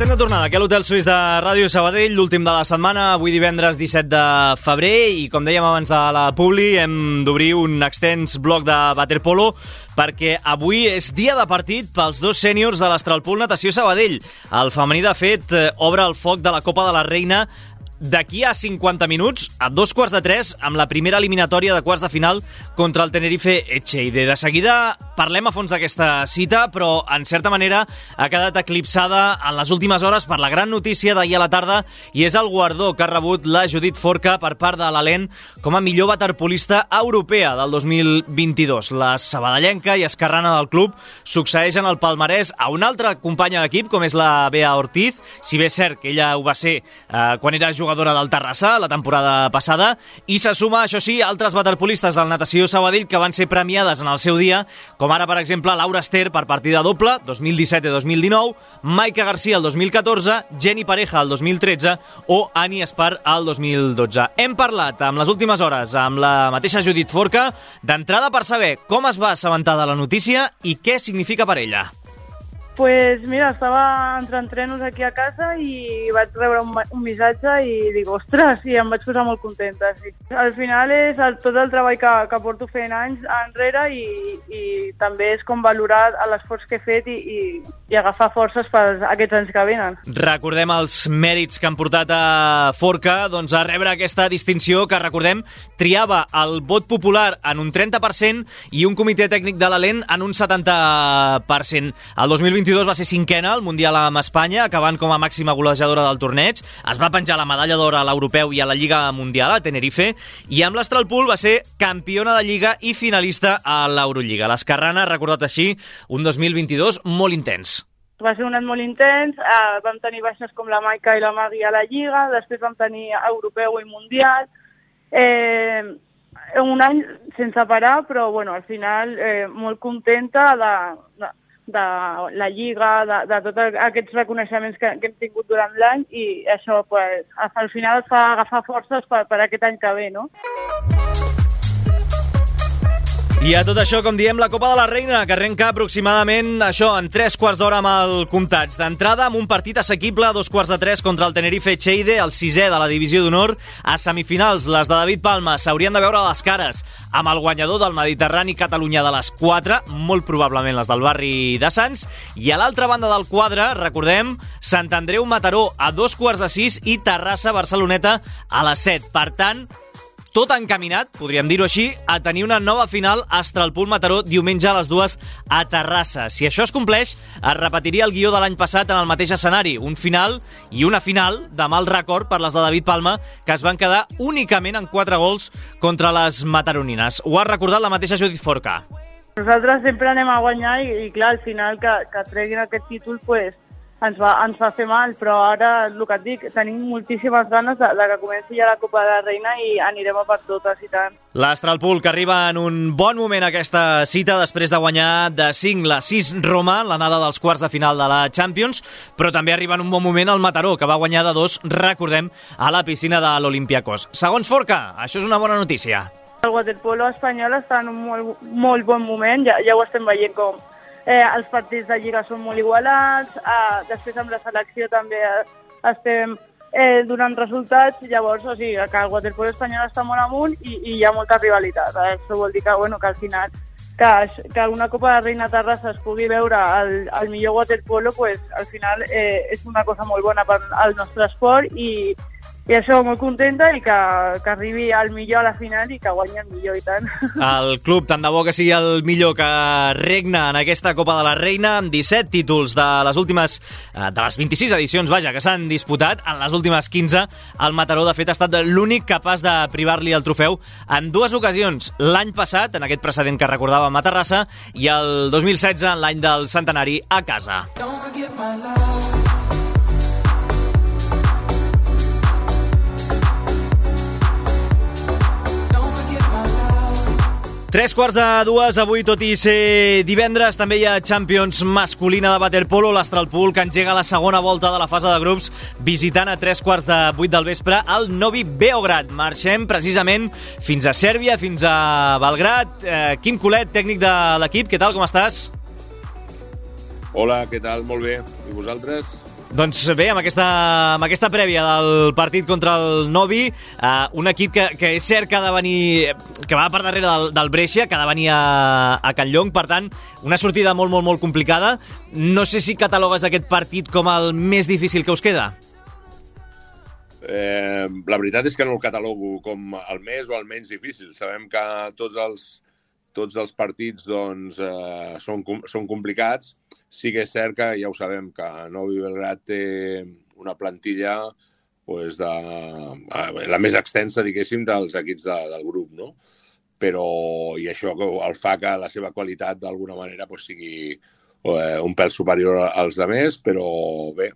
Estem de tornada aquí a l'Hotel Suís de Ràdio Sabadell, l'últim de la setmana, avui divendres 17 de febrer, i com dèiem abans de la Publi, hem d'obrir un extens bloc de waterpolo perquè avui és dia de partit pels dos sèniors de l'Astralpool Natació Sabadell. El femení, de fet, eh, obre el foc de la Copa de la Reina d'aquí a 50 minuts, a dos quarts de tres, amb la primera eliminatòria de quarts de final contra el Tenerife Echeide. De seguida parlem a fons d'aquesta cita, però en certa manera ha quedat eclipsada en les últimes hores per la gran notícia d'ahir a la tarda i és el guardó que ha rebut la Judit Forca per part de l'Alen com a millor waterpolista europea del 2022. La sabadellenca i escarrana del club succeeixen el palmarès a una altra companya d'equip, com és la Bea Ortiz, si bé és cert que ella ho va ser eh, quan era jugadora del Terrassa la temporada passada, i se suma, això sí, altres waterpolistes del Natació Sabadell que van ser premiades en el seu dia, com ara, per exemple, Laura Ester per partida doble, 2017 i 2019, Maika Garcia el 2014, Jenny Pareja el 2013 o Ani Espar el 2012. Hem parlat amb les últimes hores amb la mateixa Judit Forca, d'entrada per saber com es va assabentar de la notícia i què significa per ella. Pues mira, estava entre entrenos aquí a casa i vaig rebre un, un missatge i dic, ostres, i em vaig posar molt contenta, sí. Al final és el, tot el treball que, que porto fent anys enrere i, i també és com valorar l'esforç que he fet i, i, i agafar forces per aquests anys que venen. Recordem els mèrits que han portat a Forca doncs, a rebre aquesta distinció que, recordem, triava el vot popular en un 30% i un comitè tècnic de l'Alent en un 70%. El 2022 va ser cinquena al Mundial amb Espanya, acabant com a màxima golejadora del torneig. Es va penjar la medalla d'or a l'Europeu i a la Lliga Mundial, a Tenerife, i amb l'Astralpool va ser campiona de Lliga i finalista a l'Eurolliga. L'Escarrana ha recordat així un 2022 molt intens. Va ser un any molt intens, eh, vam tenir baixes com la Maica i la Magui a la Lliga, després vam tenir europeu i mundial, eh, un any sense parar, però bueno, al final eh, molt contenta de, de, de la Lliga, de, de tots aquests reconeixements que, que hem tingut durant l'any i això pues, al final fa agafar forces per, per aquest any que ve, no? I a tot això, com diem, la Copa de la Reina, que arrenca aproximadament això, en tres quarts d'hora amb el comptats. D'entrada, amb un partit assequible a dos quarts de tres contra el Tenerife Cheide, el sisè de la divisió d'honor. A semifinals, les de David Palma s'haurien de veure a les cares amb el guanyador del Mediterrani Catalunya de les 4, molt probablement les del barri de Sants. I a l'altra banda del quadre, recordem, Sant Andreu Mataró a dos quarts de sis i Terrassa Barceloneta a les 7. Per tant, tot encaminat, podríem dir-ho així, a tenir una nova final a Estralpul Mataró diumenge a les dues a Terrassa. Si això es compleix, es repetiria el guió de l'any passat en el mateix escenari, un final i una final de mal record per les de David Palma, que es van quedar únicament en quatre gols contra les mataronines. Ho ha recordat la mateixa Judith Forca. Nosaltres sempre anem a guanyar i, i clar, al final que, que treguin aquest títol pues, ens, va, ens va fer mal, però ara, el que et dic, tenim moltíssimes ganes de, de que comenci ja la Copa de la Reina i anirem a per totes i tant. L'Astralpul, que arriba en un bon moment aquesta cita després de guanyar de 5 la 6 Roma, l'anada dels quarts de final de la Champions, però també arriba en un bon moment el Mataró, que va guanyar de 2, recordem, a la piscina de l'Olimpiakos. Segons Forca, això és una bona notícia. El waterpolo espanyol està en un molt, molt bon moment, ja, ja ho estem veient com eh, els partits de Lliga són molt igualats, eh, després amb la selecció també eh, estem eh, donant resultats, llavors, o sigui, que el waterpolo espanyol està molt amunt i, i hi ha molta rivalitat. Eh? Això vol dir que, bueno, que al final que, que una Copa de Reina Terrassa es pugui veure el, el millor waterpolo, pues, al final eh, és una cosa molt bona per al nostre esport i, i això, molt contenta i que, que arribi al millor a la final i que guanyi el millor i tant. El club, tant de bo que sigui el millor que regna en aquesta Copa de la Reina, amb 17 títols de les últimes, eh, de les 26 edicions, vaja, que s'han disputat, en les últimes 15, el Mataró, de fet, ha estat l'únic capaç de privar-li el trofeu en dues ocasions. L'any passat, en aquest precedent que recordàvem a Terrassa, i el 2016, en l'any del centenari, a casa. Don't forget my love. Tres quarts de dues, avui, tot i ser divendres, també hi ha Champions masculina de waterpolo, l'Astralpool, que engega la segona volta de la fase de grups, visitant a tres quarts de vuit del vespre el Novi Beograd. Marxem precisament fins a Sèrbia, fins a Belgrat. Eh, Quim Colet, tècnic de l'equip, què tal, com estàs? Hola, què tal? Molt bé. I vosaltres? Doncs bé, amb aquesta, amb aquesta prèvia del partit contra el Novi, eh, un equip que, que és cert que ha de venir, que va per darrere del, del Brescia, que ha de venir a, a Canllong, per tant, una sortida molt, molt, molt complicada. No sé si catalogues aquest partit com el més difícil que us queda. Eh, la veritat és que no el catalogo com el més o el menys difícil. Sabem que tots els, tots els partits doncs, eh, són, són complicats. Sí que és cert que ja ho sabem, que Novi Belgrat té una plantilla pues, de, eh, la més extensa, diguéssim, dels equips de, del grup, no? Però, i això el fa que la seva qualitat d'alguna manera pues, sigui eh, un pèl superior als altres, però bé,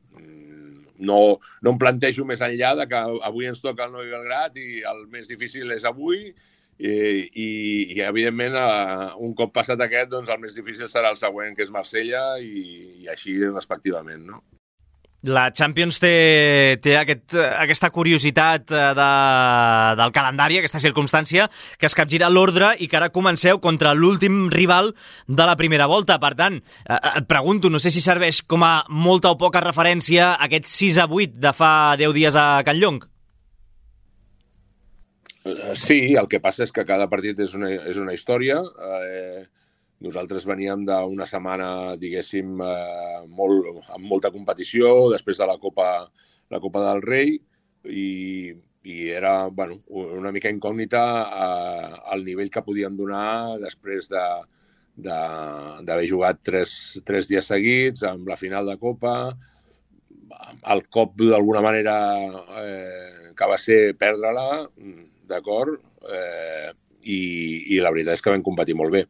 no, no em plantejo més enllà de que avui ens toca el Novi Belgrat i el més difícil és avui i, i, i evidentment, eh, un cop passat aquest, doncs el més difícil serà el següent, que és Marsella, i, i així respectivament, no? La Champions té, té aquest, aquesta curiositat eh, de, del calendari, aquesta circumstància, que es capgira l'ordre i que ara comenceu contra l'últim rival de la primera volta. Per tant, eh, et pregunto, no sé si serveix com a molta o poca referència aquest 6 a 8 de fa 10 dies a Can Llong. Eh, Sí, el que passa és que cada partit és una, és una història. Eh, nosaltres veníem d'una setmana, diguéssim, eh, molt, amb molta competició, després de la Copa, la Copa del Rei, i, i era bueno, una mica incògnita eh, el nivell que podíem donar després de de- d'haver jugat tres, tres dies seguits amb la final de Copa, el cop d'alguna manera eh, que va ser perdre-la, d'acord, eh, i, i la veritat és que vam competir molt bé.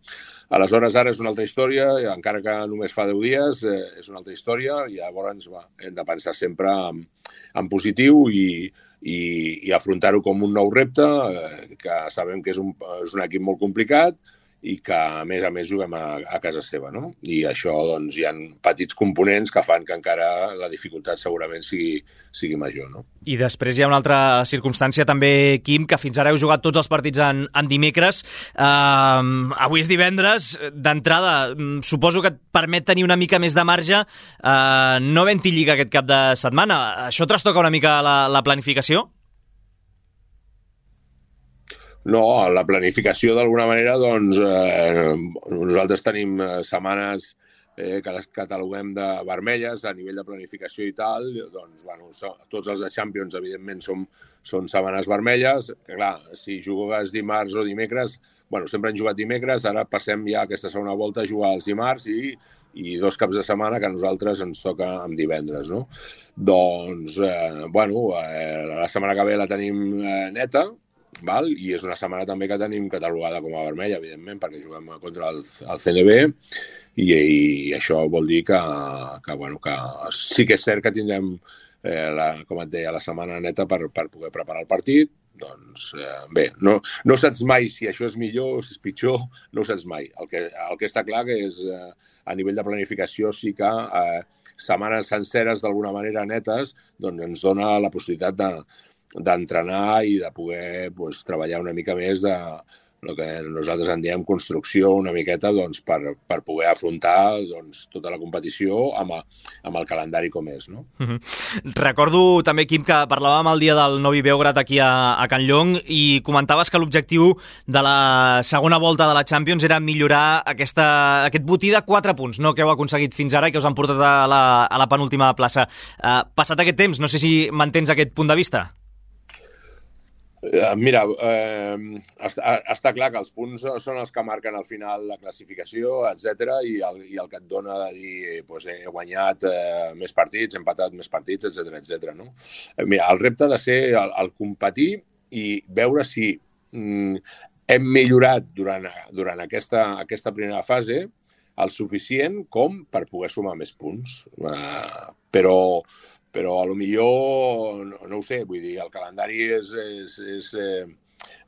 Aleshores, ara és una altra història, encara que només fa 10 dies, eh, és una altra història, i llavors va, hem de pensar sempre en, en positiu i, i, i afrontar-ho com un nou repte, eh, que sabem que és un, és un equip molt complicat, i que a més a més juguem a, a casa seva, no? I això doncs hi ha petits components que fan que encara la dificultat segurament sigui, sigui major, no? I després hi ha una altra circumstància també, Quim, que fins ara heu jugat tots els partits en, en dimecres. Uh, avui és divendres. D'entrada, mm, suposo que et permet tenir una mica més de marge. Uh, no havent-hi lliga aquest cap de setmana. Això trastoca una mica la, la planificació? No, la planificació d'alguna manera, doncs, eh, nosaltres tenim eh, setmanes eh, que les cataloguem de vermelles a nivell de planificació i tal, doncs, bueno, so, tots els de Champions, evidentment, són, són setmanes vermelles. Que, clar, si jugues dimarts o dimecres, bueno, sempre han jugat dimecres, ara passem ja aquesta segona volta a jugar els dimarts i, i dos caps de setmana que a nosaltres ens toca amb divendres, no? Doncs, eh, bueno, eh, la setmana que ve la tenim eh, neta, val? i és una setmana també que tenim catalogada com a vermella, evidentment, perquè juguem contra el, el CNB i, i això vol dir que, que, bueno, que sí que és cert que tindrem, eh, la, com et deia, la setmana neta per, per poder preparar el partit, doncs eh, bé, no, no saps mai si això és millor o si és pitjor, no ho saps mai. El que, el que està clar que és, eh, a nivell de planificació sí que eh, setmanes senceres d'alguna manera netes doncs ens dona la possibilitat de, d'entrenar i de poder pues, treballar una mica més de el que nosaltres en diem construcció una miqueta doncs, per, per poder afrontar doncs, tota la competició amb, a, amb el calendari com és. No? Uh -huh. Recordo també, Quim, que parlàvem el dia del Novi Beograd aquí a, a Can Llong i comentaves que l'objectiu de la segona volta de la Champions era millorar aquesta, aquest botí de 4 punts no, que heu aconseguit fins ara i que us han portat a la, a la penúltima plaça. Uh, passat aquest temps, no sé si mantens aquest punt de vista. Eh, Mira, eh, està, està clar que els punts són els que marquen al final la classificació, etc i, i el que et dona de dir pues, he guanyat eh, més partits, he empatat més partits, etc etc. no? Eh, Mira, el repte ha de ser el, el competir i veure si mm, hem millorat durant, durant aquesta, aquesta primera fase el suficient com per poder sumar més punts. Eh, però però a lo millor, no, no ho sé, vull dir, el calendari és, és, és eh,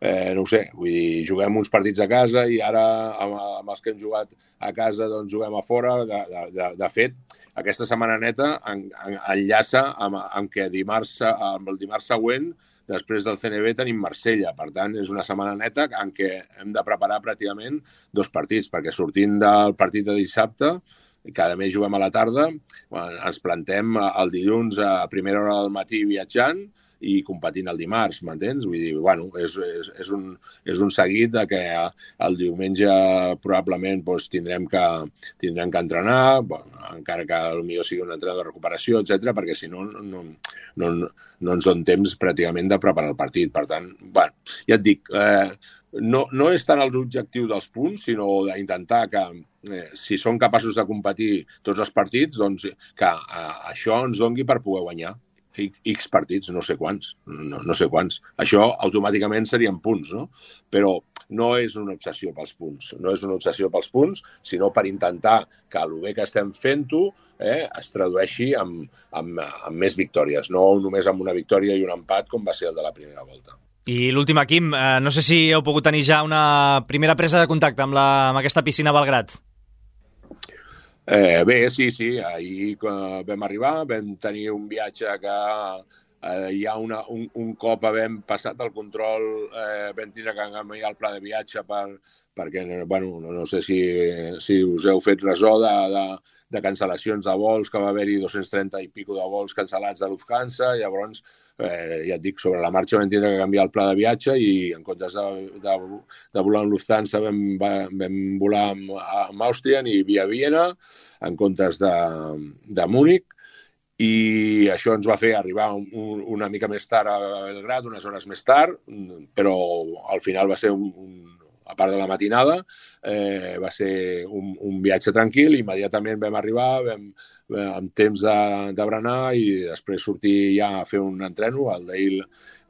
eh, no ho sé, vull dir, juguem uns partits a casa i ara amb, amb els que hem jugat a casa doncs juguem a fora. De, de, de, de fet, aquesta setmana neta en, en, enllaça amb, amb que dimarts, amb el dimarts següent després del CNB tenim Marsella, per tant és una setmana neta en què hem de preparar pràcticament dos partits, perquè sortint del partit de dissabte cada mes juguem a la tarda, ens plantem el dilluns a primera hora del matí viatjant i competint el dimarts, m'entens? Vull dir, bueno, és, és, és, un, és un seguit de que el diumenge probablement doncs, tindrem, que, tindrem que entrenar, bueno, encara que potser sigui un entrenador de recuperació, etc perquè si no, no, no, no ens don temps pràcticament de preparar el partit. Per tant, bueno, ja et dic, eh, no, no és tant els objectius dels punts, sinó d'intentar que, eh, si són capaços de competir tots els partits, doncs que eh, això ens dongui per poder guanyar X partits, no sé quants, no, no sé quants. Això automàticament serien punts, no? Però no és una obsessió pels punts, no és una obsessió pels punts, sinó per intentar que el bé que estem fent-ho eh, es tradueixi amb, amb, amb més victòries, no només amb una victòria i un empat com va ser el de la primera volta. I l'última, Quim, eh, no sé si heu pogut tenir ja una primera presa de contacte amb, la, amb aquesta piscina Belgrat. Eh, bé, sí, sí. Ahir vam arribar, vam tenir un viatge que eh, ja una, un, un cop havem passat el control eh, vam tindre que canviar el pla de viatge per, perquè, bueno, no, no sé si, si us heu fet ressò de, de, de cancel·lacions de vols, que va haver-hi 230 i pico de vols cancel·lats de Lufthansa, llavors, eh, ja et dic, sobre la marxa vam tindre que canviar el pla de viatge i en comptes de, de, de volar amb Lufthansa vam, vam volar amb, amb Austrian i via Viena, en comptes de, de Múnich, i això ens va fer arribar un, un, una mica més tard a Belgrat, unes hores més tard, però al final va ser un, un a part de la matinada, eh, va ser un, un viatge tranquil, immediatament vam arribar, vam, vam amb temps de, de berenar i després sortir ja a fer un entreno, el d'ahir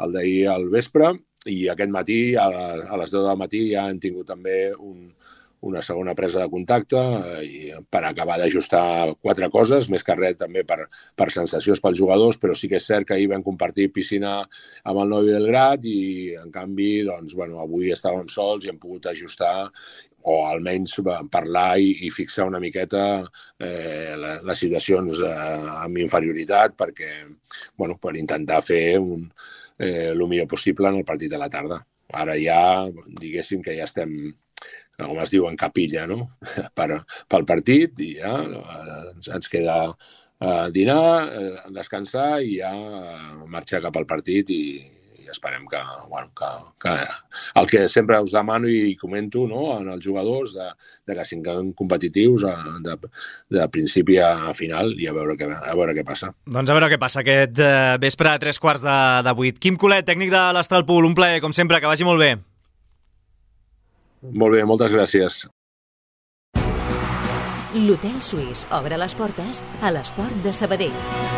el d'ahir al vespre, i aquest matí, a, a les 10 del matí, ja hem tingut també un, una segona presa de contacte eh, i per acabar d'ajustar quatre coses, més que res també per, per sensacions pels jugadors, però sí que és cert que ahir vam compartir piscina amb el Novi Belgrat i, en canvi, doncs, bueno, avui estàvem sols i hem pogut ajustar o almenys va- parlar i, i fixar una miqueta eh, les situacions eh, amb inferioritat perquè, bueno, per intentar fer un, eh, el millor possible en el partit de la tarda. Ara ja, diguéssim que ja estem, com es diu, en capilla, no?, per, pel partit i ja eh, ens, ens queda eh, dinar, eh, descansar i ja eh, marxar cap al partit i, i esperem que, bueno, que, que el que sempre us demano i comento no, en els jugadors de, de que siguin competitius a, de, de principi a final i a veure què, a veure què passa. Doncs a veure què passa aquest eh, vespre a tres quarts de, de vuit. Quim Colet, tècnic de l'Astralpool, un plaer, com sempre, que vagi molt bé. Molt bé, moltes gràcies. L'Hotel Suís obre les portes a l'esport de Sabadell.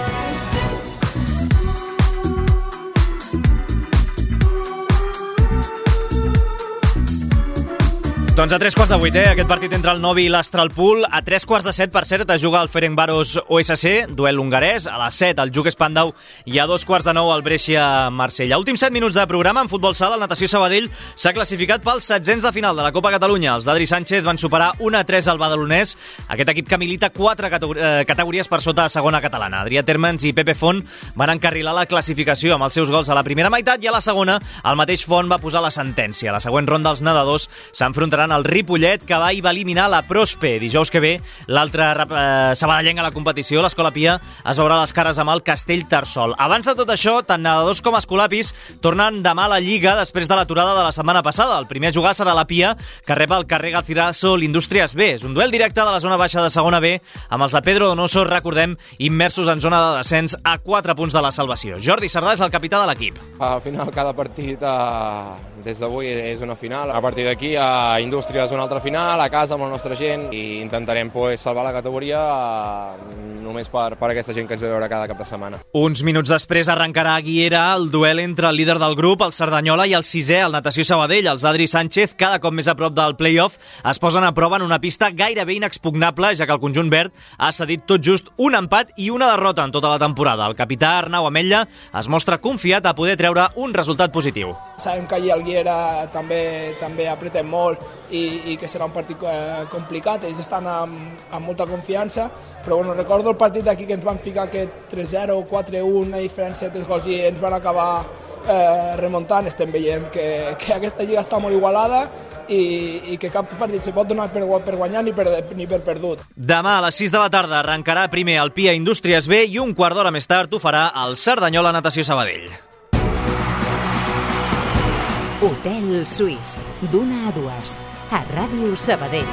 Doncs a tres quarts de vuit, eh? Aquest partit entre el Novi i l'Astralpool. A tres quarts de set, per cert, es juga el Ferencváros OSC, duel hongarès. A les set, el Juc Espandau. I a dos quarts de nou, el Brescia-Marsella. Últims set minuts de programa en futbol sala. El Natació Sabadell s'ha classificat pels setzents de final de la Copa Catalunya. Els d'Adri Sánchez van superar 1 a 3 al Badalonès. Aquest equip que milita quatre eh, categories per sota a segona catalana. Adrià Termens i Pepe Font van encarrilar la classificació amb els seus gols a la primera meitat i a la segona el mateix Font va posar la sentència. A la següent ronda els nedadors s'enfrontaran al Ripollet que va i va eliminar la Prospe. Dijous que ve l'altre eh, sabadellenc a la competició, l'Escola Pia, es veurà les cares amb el Castell Tarsol. Abans de tot això, tant nedadors com escolapis tornen demà a la Lliga després de l'aturada de la setmana passada. El primer a jugar serà la Pia, que rep el carrer Galciraso l'Indústries B. És un duel directe de la zona baixa de segona B amb els de Pedro Donoso, recordem, immersos en zona de descens a 4 punts de la salvació. Jordi Sardà és el capità de l'equip. Al final, cada partit eh, des d'avui és una final. A partir d'aquí, a Indústria és una altra final, a casa amb la nostra gent, i intentarem pues, salvar la categoria eh, només per, per aquesta gent que ens ve a veure cada cap de setmana. Uns minuts després arrencarà a Guiera el duel entre el líder del grup, el Cerdanyola, i el sisè, el Natació Sabadell. Els Adri Sánchez, cada cop més a prop del play-off, es posen a prova en una pista gairebé inexpugnable, ja que el conjunt verd ha cedit tot just un empat i una derrota en tota la temporada. El capità Arnau Ametlla es mostra confiat a poder treure un resultat positiu. Sabem que allí al Guiera també, també apretem molt i, i que serà un partit eh, complicat. Ells estan amb, amb molta confiança, però bueno, recordo el partit d'aquí que ens van ficar aquest 3-0, 4-1, una diferència de 3 gols i ens van acabar eh, remuntant. Estem veient que, que aquesta lliga està molt igualada i, i que cap partit se pot donar per, per guanyar ni per, ni per perdut. Demà a les 6 de la tarda arrencarà primer el Pia Indústries B i un quart d'hora més tard ho farà el Cerdanyola Natació Sabadell. Hotel Suís, d'una a dues, a Ràdio Sabadell.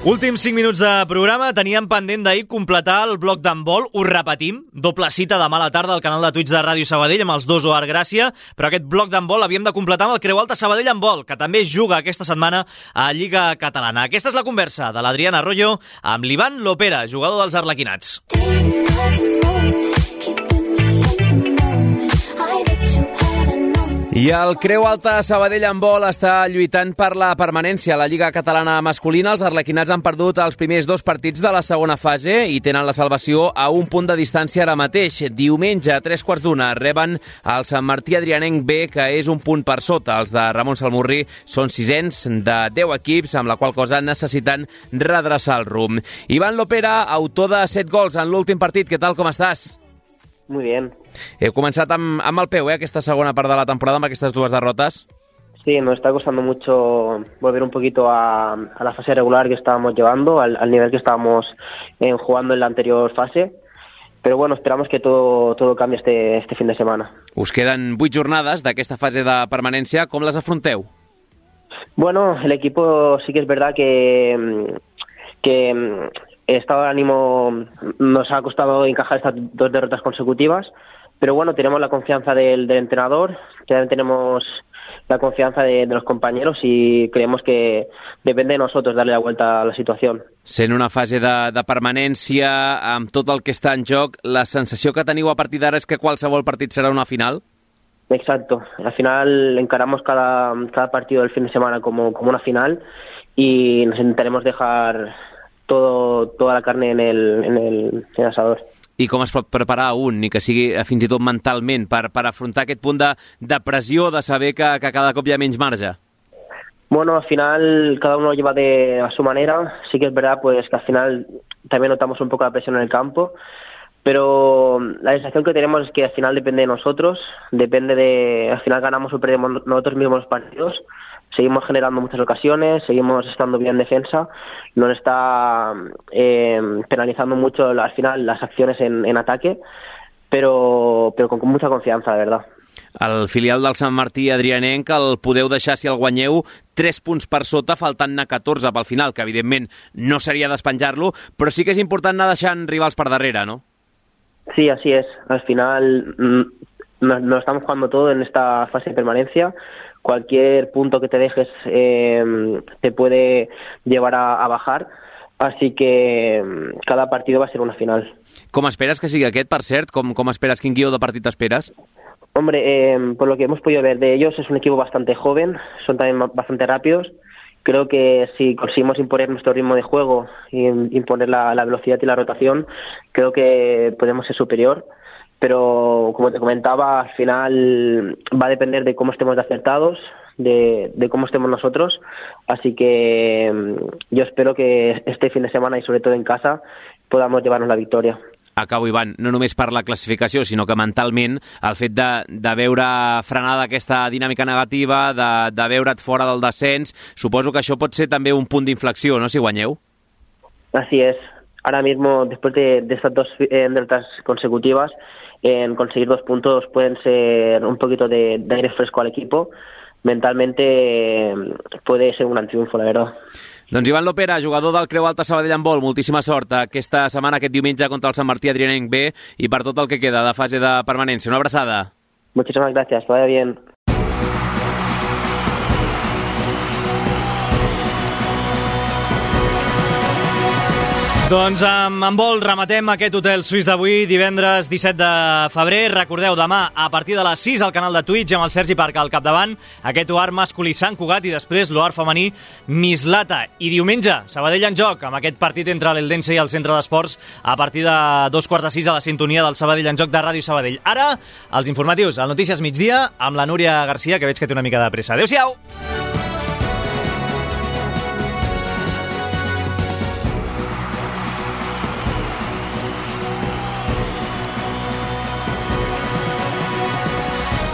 Últims 5 minuts de programa. Teníem pendent d'ahir completar el bloc d'handbol. Ho repetim. Doble cita demà a la tarda al canal de Twitch de Ràdio Sabadell amb els dos OAR Gràcia. Però aquest bloc d'handbol l'havíem de completar amb el Creu Alta Sabadell Handbol, que també juga aquesta setmana a Lliga Catalana. Aquesta és la conversa de l'Adriana Arroyo amb l'Ivan Lopera, jugador dels Arlequinats. I el Creu Alta Sabadell en vol està lluitant per la permanència a la Lliga Catalana Masculina. Els arlequinats han perdut els primers dos partits de la segona fase i tenen la salvació a un punt de distància ara mateix. Diumenge, a tres quarts d'una, reben el Sant Martí Adrianenc B, que és un punt per sota. Els de Ramon Salmurri són sisens de 10 equips, amb la qual cosa necessiten redreçar el rumb. Ivan Lopera, autor de 7 gols en l'últim partit. Què tal, com estàs? Muy bien. He començat amb, amb el peu, eh, aquesta segona part de la temporada, amb aquestes dues derrotes. Sí, nos está costando mucho volver un poquito a, a la fase regular que estábamos llevando, al, al nivel que estábamos eh, jugando en la anterior fase. Pero bueno, esperamos que todo, todo cambie este, este fin de semana. Us queden vuit jornades d'aquesta fase de permanència. Com les afronteu? Bueno, el equipo sí que es verdad que, que estado de ánimo nos ha costado encajar estas dos derrotas consecutivas, pero bueno, tenemos la confianza del, del entrenador, también tenemos la confianza de, de los compañeros y creemos que depende de nosotros darle la vuelta a la situación. Sent una fase de, de permanència amb tot el que està en joc, la sensació que teniu a partir d'ara és que qualsevol partit serà una final? Exacto. Al final encaramos cada, cada partido del fin de semana como, como una final y nos intentaremos dejar todo, toda la carne en el, en el, en el asador. I com es pot preparar un, ni que sigui eh, fins i tot mentalment, per, per afrontar aquest punt de, de pressió, de saber que, que cada cop hi ha menys marge? Bueno, al final cada uno lo lleva de a su manera. Sí que es verdad pues que al final también notamos un poco la presión en el campo, pero la sensación que tenemos es que al final depende de nosotros, depende de al final ganamos o perdemos nosotros mismos los partidos. Seguimos generando muchas ocasiones, seguimos estando bien en defensa, nos está eh, penalizando mucho al final las acciones en, en ataque, pero, pero con, con mucha confianza, de verdad. El filial del Sant Martí Adrianenc el podeu deixar, si el guanyeu, 3 punts per sota, faltant-ne 14 pel final, que evidentment no seria despenjar-lo, però sí que és important anar deixant rivals per darrere, no? Sí, así es. Al final mm, nos, nos estamos jugando todo en esta fase de permanencia. Cualquier punto que te dejes eh, te puede llevar a, a bajar. Así que mm, cada partido va a ser una final. Com esperes que sigui aquest, per cert? Com, com esperes? Quin guió de partit esperes? Hombre, eh, por lo que hemos podido ver de ellos, es un equipo bastante joven, son también bastante rápidos. Creo que si conseguimos imponer nuestro ritmo de juego y imponer la, la velocidad y la rotación, creo que podemos ser superior. Pero como te comentaba, al final va a depender de cómo estemos de acertados, de, de cómo estemos nosotros. Así que mm, yo espero que este fin de semana y sobre todo en casa podamos llevarnos la victoria. Acabo, Ivan, no només per la classificació, sinó que mentalment el fet de, de veure frenada aquesta dinàmica negativa, de, de veure't fora del descens, suposo que això pot ser també un punt d'inflexió, no?, si guanyeu. Así es. Ahora mismo, después de, de estas dos eh, derrotas consecutivas, en conseguir dos puntos pueden ser un poquito de, de aire fresco al equipo. Mentalmente eh, puede ser un gran triunfo, la verdad. Doncs Ivan Lopera, jugador del Creu Alta Sabadell en vol, moltíssima sort aquesta setmana, aquest diumenge contra el Sant Martí Adrianenc B i per tot el que queda de fase de permanència. Una abraçada. Muchísimas gracias, que vaya bien. Doncs amb, amb vol rematem aquest hotel suís d'avui, divendres 17 de febrer. Recordeu, demà a partir de les 6 al canal de Twitch amb el Sergi Parc al capdavant, aquest UAR masculí Sant Cugat i després l'UAR femení Mislata. I diumenge, Sabadell en joc, amb aquest partit entre l'Eldense i el Centre d'Esports a partir de dos quarts de sis a la sintonia del Sabadell en joc de Ràdio Sabadell. Ara, els informatius, al Notícies migdia, amb la Núria Garcia, que veig que té una mica de pressa. Adéu-siau!